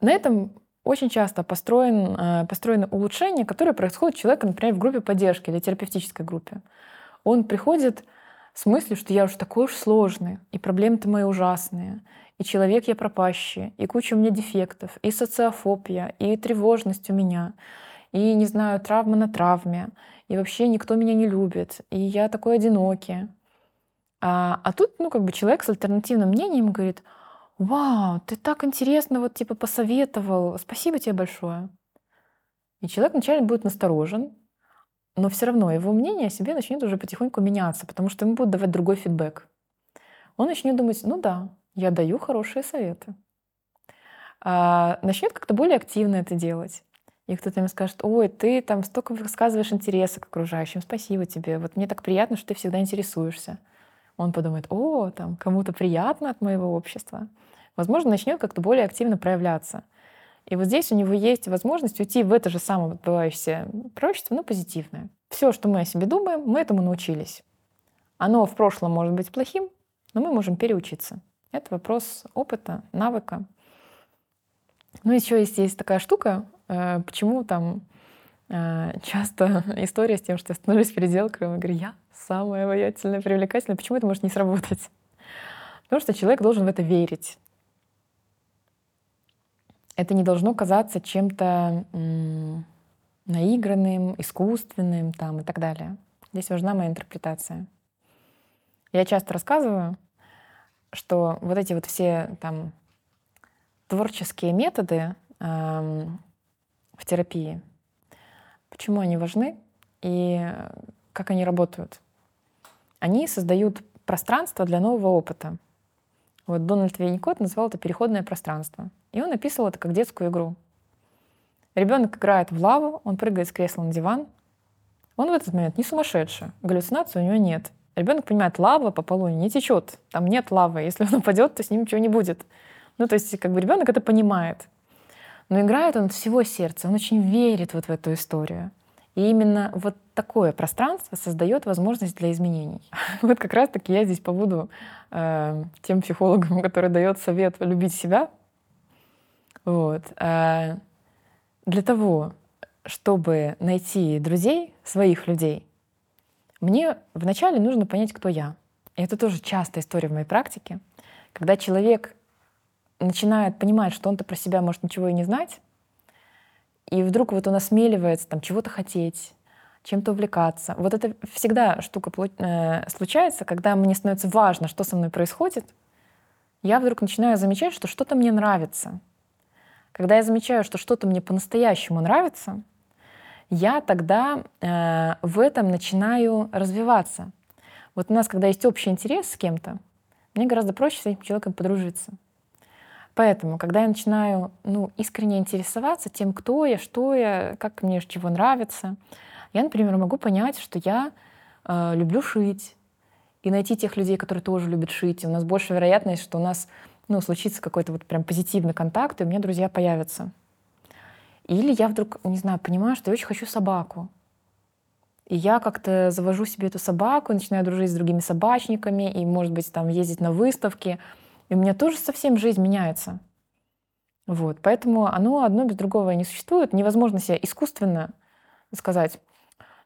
На этом очень часто построен, э, построено улучшение, которое происходит у человека, например, в группе поддержки или терапевтической группе. Он приходит с мыслью, что я уж такой уж сложный, и проблемы-то мои ужасные, и человек я пропащий, и куча у меня дефектов, и социофобия, и тревожность у меня, и, не знаю, травма на травме, и вообще никто меня не любит, и я такой одинокий. А, а тут, ну, как бы человек с альтернативным мнением говорит, вау, ты так интересно вот типа посоветовал, спасибо тебе большое. И человек вначале будет насторожен, но все равно его мнение о себе начнет уже потихоньку меняться, потому что ему будут давать другой фидбэк. Он начнет думать, ну да, я даю хорошие советы. А, начнет как-то более активно это делать. И кто-то ему скажет, ой, ты там столько высказываешь интереса к окружающим, спасибо тебе, вот мне так приятно, что ты всегда интересуешься. Он подумает, о, там кому-то приятно от моего общества. Возможно, начнет как-то более активно проявляться. И вот здесь у него есть возможность уйти в это же самое отбывающееся пророчество, но позитивное. Все, что мы о себе думаем, мы этому научились. Оно в прошлом может быть плохим, но мы можем переучиться. Это вопрос опыта, навыка. Ну, еще есть, есть такая штука, э, почему там э, часто история с тем, что я становлюсь переделкой, и говорю, я самая обаятельная, привлекательная, почему это может не сработать? Потому что человек должен в это верить. Это не должно казаться чем-то наигранным, искусственным там, и так далее. Здесь важна моя интерпретация. Я часто рассказываю, что вот эти вот все там творческие методы э, в терапии, почему они важны и как они работают. Они создают пространство для нового опыта. Вот Дональд Винникот назвал это переходное пространство. И он описывал это как детскую игру. Ребенок играет в лаву, он прыгает с кресла на диван. Он в этот момент не сумасшедший, галлюцинации у него нет. Ребенок понимает, лава по полу не течет, там нет лавы. Если он упадет, то с ним ничего не будет. Ну, то есть, как бы ребенок это понимает. Но играет он от всего сердца, он очень верит вот в эту историю. И именно вот такое пространство создает возможность для изменений. Вот как раз-таки я здесь побуду э, тем психологом, который дает совет любить себя. Вот. Э, для того, чтобы найти друзей, своих людей, мне вначале нужно понять, кто я. И это тоже частая история в моей практике. Когда человек начинает понимать, что он-то про себя может ничего и не знать, и вдруг вот он осмеливается там чего-то хотеть, чем-то увлекаться. Вот это всегда штука э, случается, когда мне становится важно, что со мной происходит, я вдруг начинаю замечать, что что-то мне нравится. Когда я замечаю, что что-то мне по-настоящему нравится, я тогда э, в этом начинаю развиваться. Вот у нас, когда есть общий интерес с кем-то, мне гораздо проще с этим человеком подружиться. Поэтому, когда я начинаю ну, искренне интересоваться тем, кто я, что я, как мне чего нравится, я, например, могу понять, что я э, люблю шить, и найти тех людей, которые тоже любят шить. И у нас больше вероятность, что у нас ну, случится какой-то вот прям позитивный контакт, и у меня друзья появятся. Или я вдруг, не знаю, понимаю, что я очень хочу собаку. И я как-то завожу себе эту собаку, начинаю дружить с другими собачниками, и, может быть, там ездить на выставки — и у меня тоже совсем жизнь меняется. Вот. Поэтому оно одно без другого не существует. Невозможно себя искусственно сказать,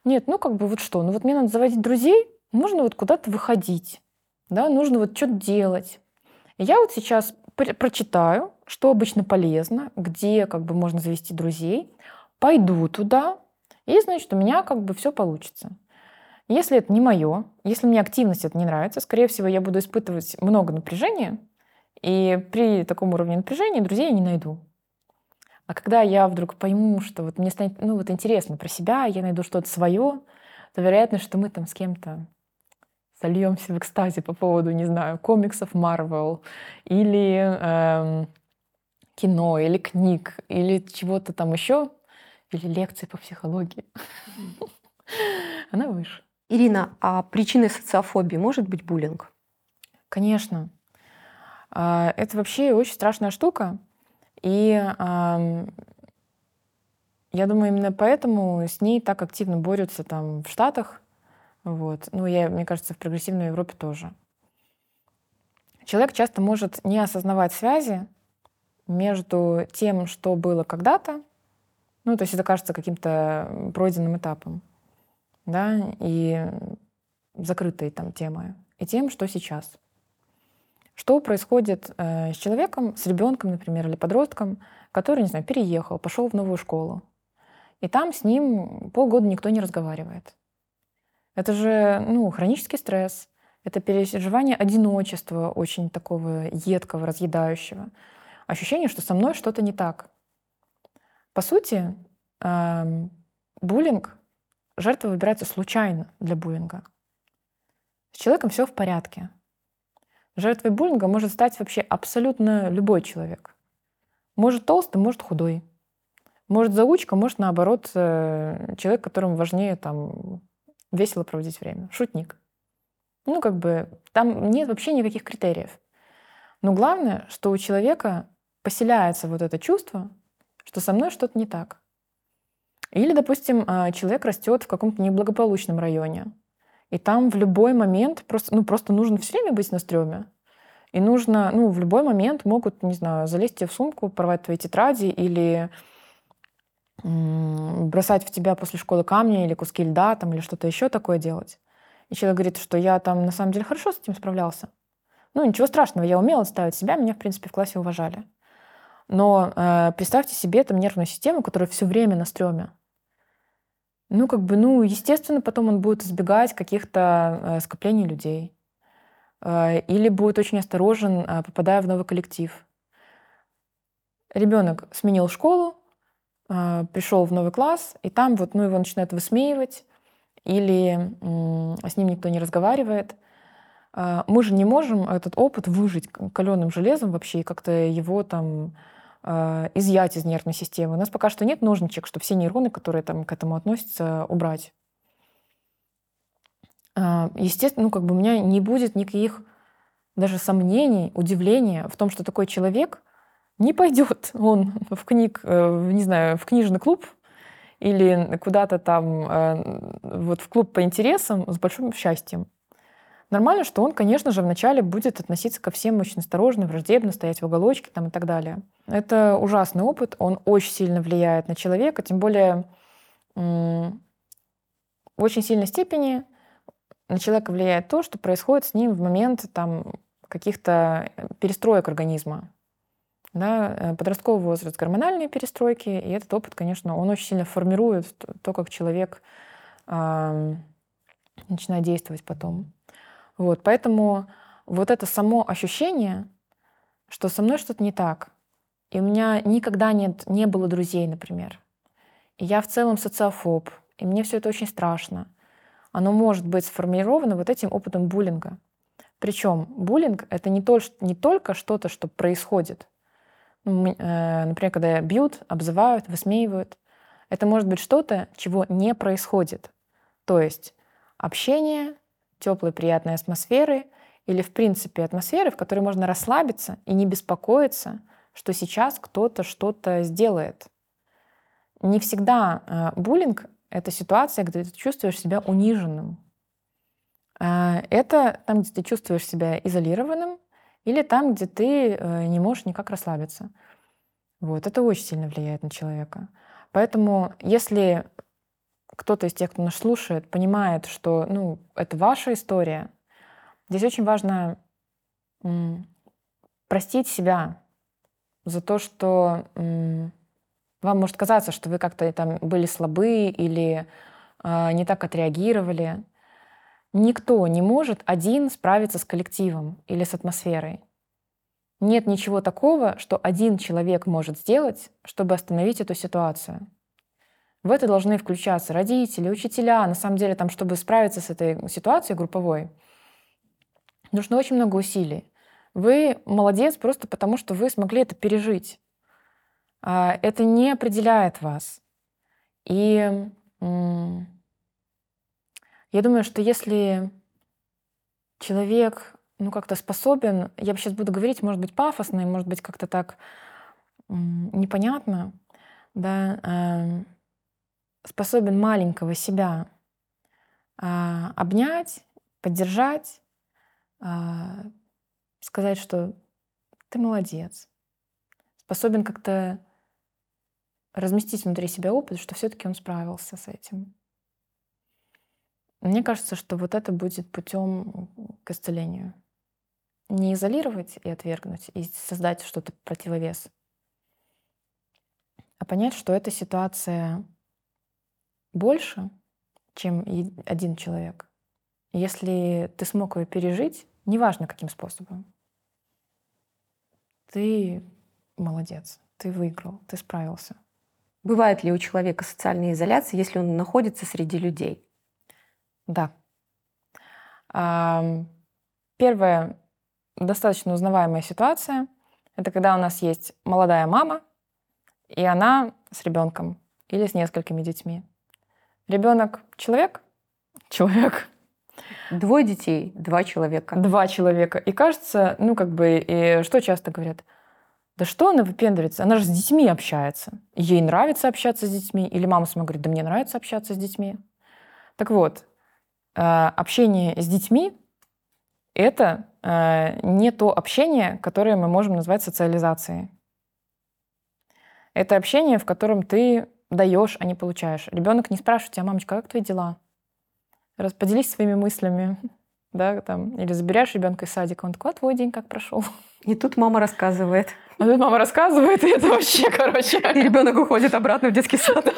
нет, ну как бы вот что, ну вот мне надо заводить друзей, нужно вот куда-то выходить, да, нужно вот что-то делать. Я вот сейчас прочитаю, что обычно полезно, где как бы можно завести друзей, пойду туда, и, значит, у меня как бы все получится. Если это не мое, если мне активность это не нравится, скорее всего, я буду испытывать много напряжения, и при таком уровне напряжения друзей я не найду. А когда я вдруг пойму, что вот мне станет ну, вот интересно про себя, я найду что-то свое, то вероятность, что мы там с кем-то сольемся в экстазе по поводу, не знаю, комиксов Marvel или эм, кино, или книг, или чего-то там еще, или лекции по психологии, она выше. Ирина, а причиной социофобии может быть буллинг? Конечно. А, это вообще очень страшная штука. И я думаю, именно поэтому с ней так активно борются там в Штатах. Вот. Ну, я, мне кажется, в прогрессивной Европе тоже. Человек часто может не осознавать связи между тем, что было когда-то, ну, то есть это кажется каким-то пройденным этапом, да, и закрытой там темой, и тем, что сейчас. Что происходит э, с человеком, с ребенком, например, или подростком, который, не знаю, переехал, пошел в новую школу, и там с ним полгода никто не разговаривает. Это же ну, хронический стресс, это переживание одиночества, очень такого едкого, разъедающего. Ощущение, что со мной что-то не так. По сути, э, буллинг, жертва выбирается случайно для буллинга. С человеком все в порядке. Жертвой буллинга может стать вообще абсолютно любой человек. Может толстый, может худой. Может заучка, может наоборот э, человек, которому важнее там весело проводить время. Шутник. Ну, как бы там нет вообще никаких критериев. Но главное, что у человека поселяется вот это чувство, что со мной что-то не так. Или, допустим, а, человек растет в каком-то неблагополучном районе. И там в любой момент просто, ну, просто нужно все время быть на стреме. И нужно, ну, в любой момент могут, не знаю, залезть тебе в сумку, порвать твои тетради или бросать в тебя после школы камни или куски льда там, или что-то еще такое делать. И человек говорит, что я там на самом деле хорошо с этим справлялся. Ну, ничего страшного, я умела ставить себя, меня, в принципе, в классе уважали. Но э, представьте себе там нервную систему, которая все время на стреме. Ну, как бы, ну, естественно, потом он будет избегать каких-то э, скоплений людей. Э, или будет очень осторожен, э, попадая в новый коллектив. Ребенок сменил школу, а, пришел в новый класс, и там вот, ну, его начинают высмеивать, или с ним никто не разговаривает. А, мы же не можем этот опыт выжить каленым железом вообще и как-то его там изъять из нервной системы. У нас пока что нет ножничек, чтобы все нейроны, которые там к этому относятся, убрать. Естественно, ну, как бы у меня не будет никаких даже сомнений, удивления в том, что такой человек не пойдет он в книг, э, не знаю, в книжный клуб или куда-то там э, вот в клуб по интересам с большим счастьем. Нормально, что он, конечно же, вначале будет относиться ко всем очень осторожно, враждебно, стоять в уголочке там, и так далее. Это ужасный опыт, он очень сильно влияет на человека, тем более в очень сильной степени на человека влияет то, что происходит с ним в момент там, каких-то э, перестроек организма. Да, э, подростковый возраст, гормональные перестройки, и этот опыт, конечно, он очень сильно формирует то, как человек э, начинает действовать потом. Вот, поэтому вот это само ощущение, что со мной что-то не так, и у меня никогда нет, не было друзей, например, и я в целом социофоб, и мне все это очень страшно, оно может быть сформировано вот этим опытом буллинга. Причем буллинг — это не, то, не только что-то, что происходит. Э, например, когда бьют, обзывают, высмеивают. Это может быть что-то, чего не происходит. То есть общение, теплой, приятной атмосферы или, в принципе, атмосферы, в которой можно расслабиться и не беспокоиться, что сейчас кто-то что-то сделает. Не всегда э, буллинг — это ситуация, где ты чувствуешь себя униженным, а, это там, где ты чувствуешь себя изолированным, или там, где ты э, не можешь никак расслабиться. Вот, это очень сильно влияет на человека. Поэтому, если кто-то из тех, кто нас слушает, понимает, что ну, это ваша история, здесь очень важно простить себя за то, что вам может казаться, что вы как-то там были слабы или э, не так отреагировали. Никто не может один справиться с коллективом или с атмосферой. Нет ничего такого, что один человек может сделать, чтобы остановить эту ситуацию. В это должны включаться родители, учителя. На самом деле, там, чтобы справиться с этой ситуацией групповой, нужно очень много усилий. Вы молодец просто потому, что вы смогли это пережить. А, это не определяет вас. И я думаю, что если человек ну, как-то способен, я сейчас буду говорить, может быть, пафосно, и может быть, как-то так непонятно, да, э, способен маленького себя э, обнять, поддержать, э, сказать, что ты молодец, способен как-то разместить внутри себя опыт, что все-таки он справился с этим. Мне кажется, что вот это будет путем к исцелению. Не изолировать и отвергнуть, и создать что-то противовес, а понять, что эта ситуация больше, чем один человек. Если ты смог ее пережить, неважно каким способом, ты молодец, ты выиграл, ты справился. Бывает ли у человека социальная изоляция, если он находится среди людей? Да. Первая достаточно узнаваемая ситуация — это когда у нас есть молодая мама, и она с ребенком или с несколькими детьми. Ребенок человек? Человек. Двое детей, два человека. Два человека. И кажется, ну как бы, и что часто говорят? Да что она выпендривается? Она же с детьми общается. Ей нравится общаться с детьми. Или мама сама говорит, да мне нравится общаться с детьми. Так вот, Э, общение с детьми — это э, не то общение, которое мы можем назвать социализацией. Это общение, в котором ты даешь, а не получаешь. Ребенок не спрашивает тебя, мамочка, как твои дела? Поделись своими мыслями. Да, там, или заберешь ребенка из садика, он такой, а твой день как прошел? И тут мама рассказывает. А тут мама рассказывает, и это вообще, короче... И ребенок уходит обратно в детский сад.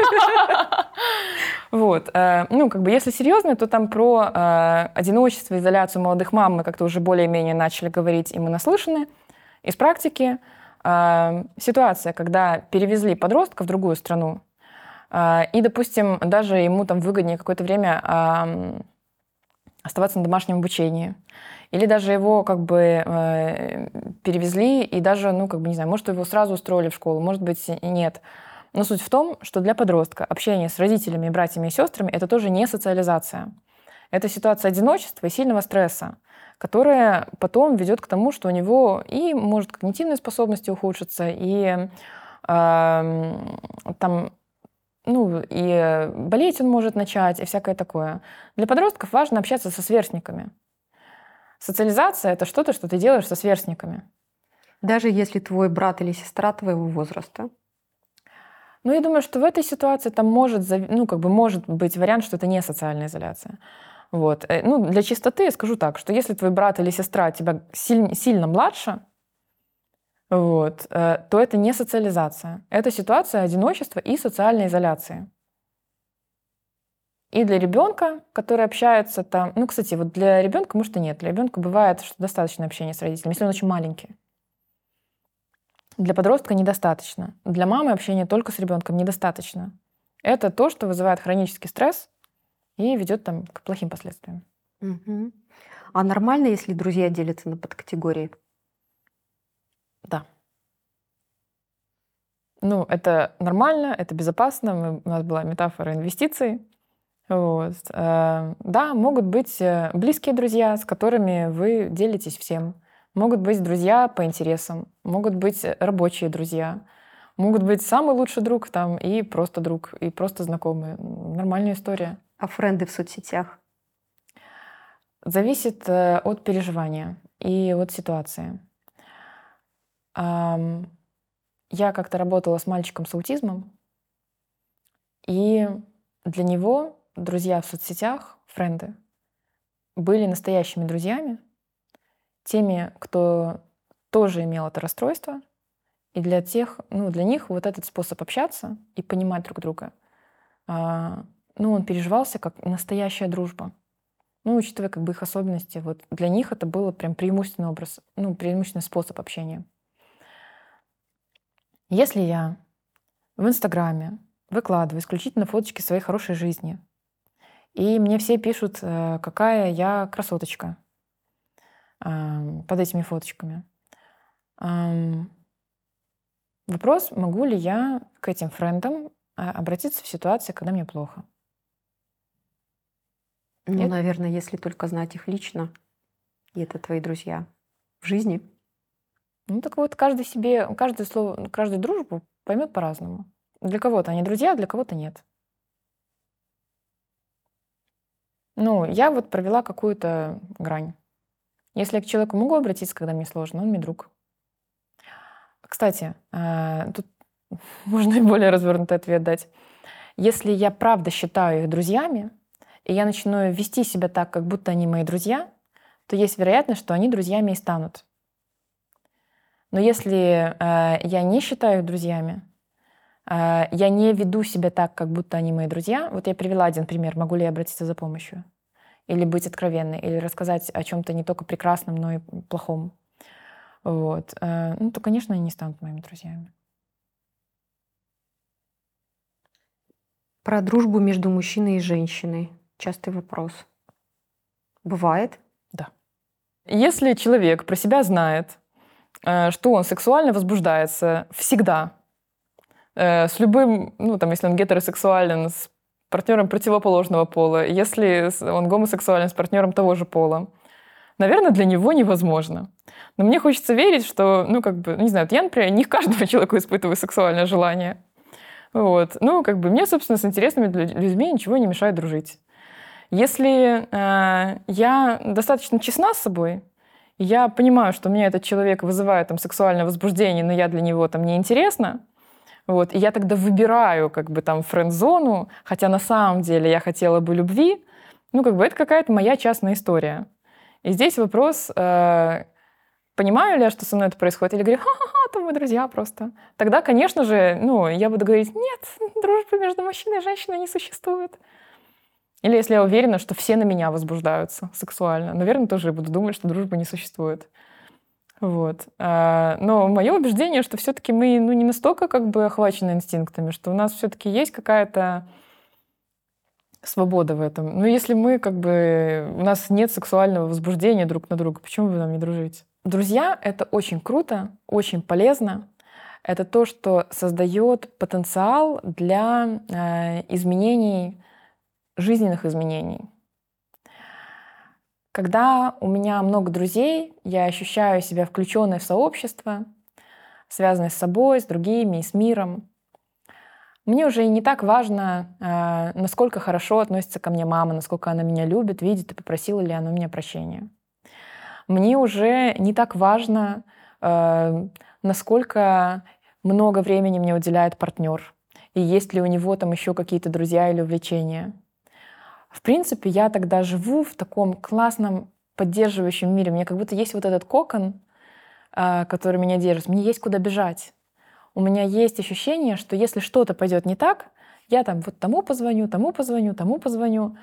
Вот. Э, ну, как бы, если серьезно, то там про э, одиночество, изоляцию молодых мам мы как-то уже более-менее начали говорить, и мы наслышаны из практики. э, ситуация, когда перевезли подростка в другую страну, и, допустим, даже ему там выгоднее какое-то время оставаться на домашнем обучении, или даже его как бы э, перевезли и даже, ну, как бы, не знаю, может, его сразу устроили в школу, может быть, и нет. Но суть в том, что для подростка общение с родителями, братьями и сестрами – это тоже не социализация. Это ситуация одиночества и сильного стресса, которая потом ведет к тому, что у него и может когнитивные способности ухудшиться, и э, там ну, и болеть он может начать, и всякое такое. Для подростков важно общаться со сверстниками. Социализация — это что-то, что ты делаешь со сверстниками. Даже если твой брат или сестра твоего возраста? Ну, я думаю, что в этой ситуации там может, ну, как бы может быть вариант, что это не социальная изоляция. Вот. Э, ну, для чистоты я скажу так, что если твой брат или сестра тебя сильно, сильно младше, вот, э, то это не социализация. Это ситуация одиночества и социальной изоляции. И для ребенка, который общается там, ну, кстати, вот для ребенка, может, и нет. Для ребенка бывает, что достаточно общения с родителями, если он очень маленький. Для подростка недостаточно. Для мамы общения только с ребенком недостаточно. Это то, что вызывает хронический стресс и ведет там к плохим последствиям. Угу. А нормально, если друзья делятся на подкатегории? Да. Ну, это нормально, это безопасно. Мы, у нас была метафора инвестиций. Вот. Э, да, могут быть э, близкие друзья, с которыми вы делитесь всем. Могут быть друзья по интересам, могут быть рабочие друзья, могут быть самый лучший друг там и просто друг, и просто знакомые. Нормальная история. А френды в соцсетях? Зависит э, от переживания и от ситуации. Я как-то работала с мальчиком с аутизмом, и для него друзья в соцсетях, френды, были настоящими друзьями, теми, кто тоже имел это расстройство, и для тех, ну, для них вот этот способ общаться и понимать друг друга, а, ну, он переживался как настоящая дружба. Ну, учитывая как бы их особенности, вот для них это было прям преимущественный образ, ну, преимущественный способ общения. Если я в Инстаграме выкладываю исключительно фоточки своей хорошей жизни, и мне все пишут, э, какая я красоточка под этими фоточками. Вопрос, могу ли я к этим френдам а, обратиться в ситуации, когда мне плохо? Ну, Нет? наверное, если только знать их лично, и это твои друзья в жизни. Ну так вот, каждый себе, каждое слово, каждую дружбу поймет по-разному. Для кого-то они друзья, для кого-то нет. Ну, я вот провела какую-то грань. Если я к человеку могу обратиться, когда мне сложно, он мне друг. Кстати, а, тут можно и более развернутый ответ дать. Если я правда считаю их друзьями, и я начну вести себя так, как будто они мои друзья, то есть вероятность, что они друзьями и станут. Но если э, я не считаю их друзьями, э, я не веду себя так, как будто они мои друзья. Вот я привела один пример. Могу ли я обратиться за помощью? Или быть откровенной, или рассказать о чем-то не только прекрасном, но и плохом. Вот. Э, ну, то, конечно, они не станут моими друзьями. Про дружбу между мужчиной и женщиной. Частый вопрос. Бывает? Да. Если человек про себя знает, что он сексуально возбуждается всегда. Э, с любым, ну, там, если он гетеросексуален, с партнером противоположного пола, если он гомосексуален с партнером того же пола. Наверное, для него невозможно. Но мне хочется верить, что, ну, как бы, не знаю, я, например, не каждому человеку испытываю сексуальное желание. Вот. Ну, как бы, мне, собственно, с интересными людьми ничего не мешает дружить. Если э, я достаточно честна с собой, я понимаю, что меня этот человек вызывает там сексуальное возбуждение, но я для него там не интересна, вот, и я тогда выбираю как бы там френд-зону, хотя на самом деле я хотела бы любви, ну, как бы это какая-то моя частная история. И здесь вопрос, э, понимаю ли я, что со мной это происходит, или говорю, ха-ха-ха, там мы друзья просто. Тогда, конечно же, ну, я буду говорить, нет, дружбы между мужчиной и женщиной не существует. Или если я уверена, что все на меня возбуждаются сексуально, наверное, тоже буду думать, что дружбы не существует. Вот. А, но мое убеждение, что все-таки мы ну, не настолько как бы охвачены инстинктами, что у нас все-таки есть какая-то свобода в этом. Но если мы как бы... У нас нет сексуального возбуждения друг на друга, почему вы нам не дружите? Друзья — это очень круто, очень полезно. Это то, что создает потенциал для э, изменений, жизненных изменений. Когда у меня много друзей, я ощущаю себя включенной в сообщество, связанной с собой, с другими и с миром. Мне уже не так важно, э, насколько хорошо относится ко мне мама, насколько она меня любит, видит и попросила ли она у меня прощения. Мне уже не так важно, э, насколько много времени мне уделяет партнер, и есть ли у него там еще какие-то друзья или увлечения. В принципе, я тогда живу в таком классном поддерживающем мире. Мне как будто есть вот этот кокон, а, который меня держит. Мне есть куда бежать. У меня есть ощущение, что если что-то пойдет не так, я там вот тому позвоню, тому позвоню, тому позвоню.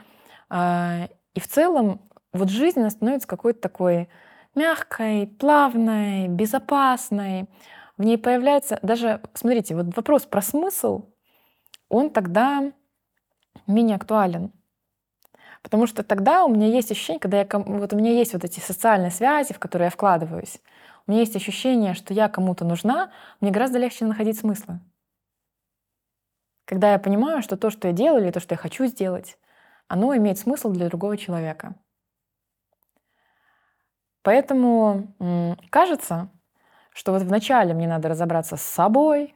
А, и в целом вот жизнь она становится какой-то такой мягкой, плавной, безопасной. В ней появляется даже, смотрите, вот вопрос про смысл, он тогда менее актуален. Потому что тогда у меня есть ощущение, когда я, вот у меня есть вот эти социальные связи, в которые я вкладываюсь, у меня есть ощущение, что я кому-то нужна, мне гораздо легче находить смыслы. Когда я понимаю, что то, что я делаю, или то, что я хочу сделать, оно имеет смысл для другого человека. Поэтому кажется, что вот вначале мне надо разобраться с собой,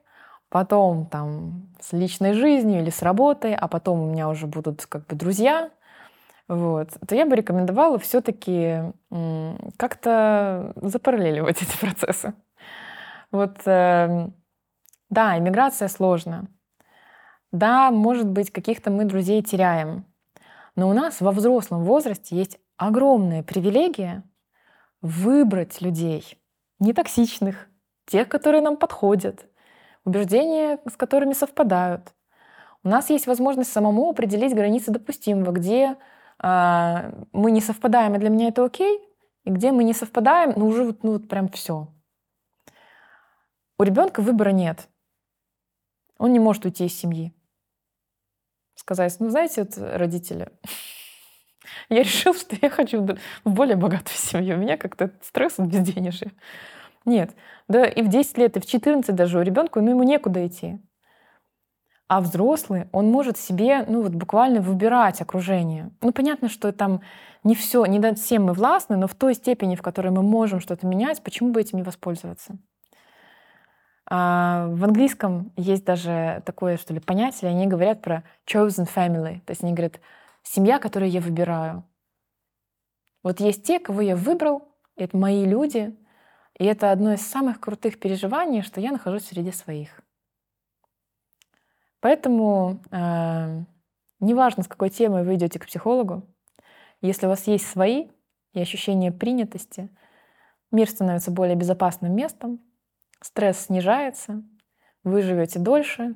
потом там с личной жизнью или с работой, а потом у меня уже будут как бы друзья, вот, то я бы рекомендовала все-таки как-то запараллеливать эти процессы. Вот, э, да, иммиграция сложна. Да, может быть, каких-то мы друзей теряем. Но у нас во взрослом возрасте есть огромная привилегия выбрать людей, нетоксичных, тех, которые нам подходят, убеждения, с которыми совпадают. У нас есть возможность самому определить границы допустимого, где мы не совпадаем, и для меня это окей, и где мы не совпадаем, ну уже вот, ну, вот прям все. У ребенка выбора нет. Он не может уйти из семьи. Сказать, ну знаете, вот родители, я решил, что я хочу в более богатую семью. У меня как-то стресс от безденежья. Нет. Да и в 10 лет, и в 14 даже у ребенка, ну ему некуда идти. А взрослый, он может себе, ну вот буквально выбирать окружение. Ну понятно, что там не все, не над всем мы властны, но в той степени, в которой мы можем что-то менять, почему бы этим не воспользоваться? А в английском есть даже такое, что ли, понятие, они говорят про chosen family, то есть они говорят, семья, которую я выбираю. Вот есть те, кого я выбрал, это мои люди, и это одно из самых крутых переживаний, что я нахожусь среди своих. Поэтому э, неважно, с какой темой вы идете к психологу, если у вас есть свои и ощущение принятости, мир становится более безопасным местом, стресс снижается, вы живете дольше,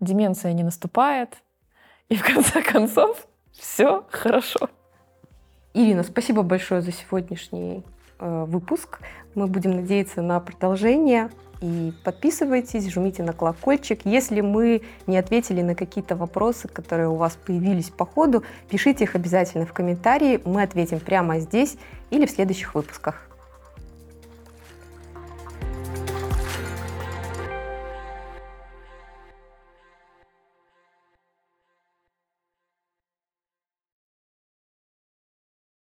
деменция не наступает, и в конце концов все хорошо. Ирина, спасибо большое за сегодняшний выпуск. Мы будем надеяться на продолжение. И подписывайтесь, жмите на колокольчик. Если мы не ответили на какие-то вопросы, которые у вас появились по ходу, пишите их обязательно в комментарии. Мы ответим прямо здесь или в следующих выпусках.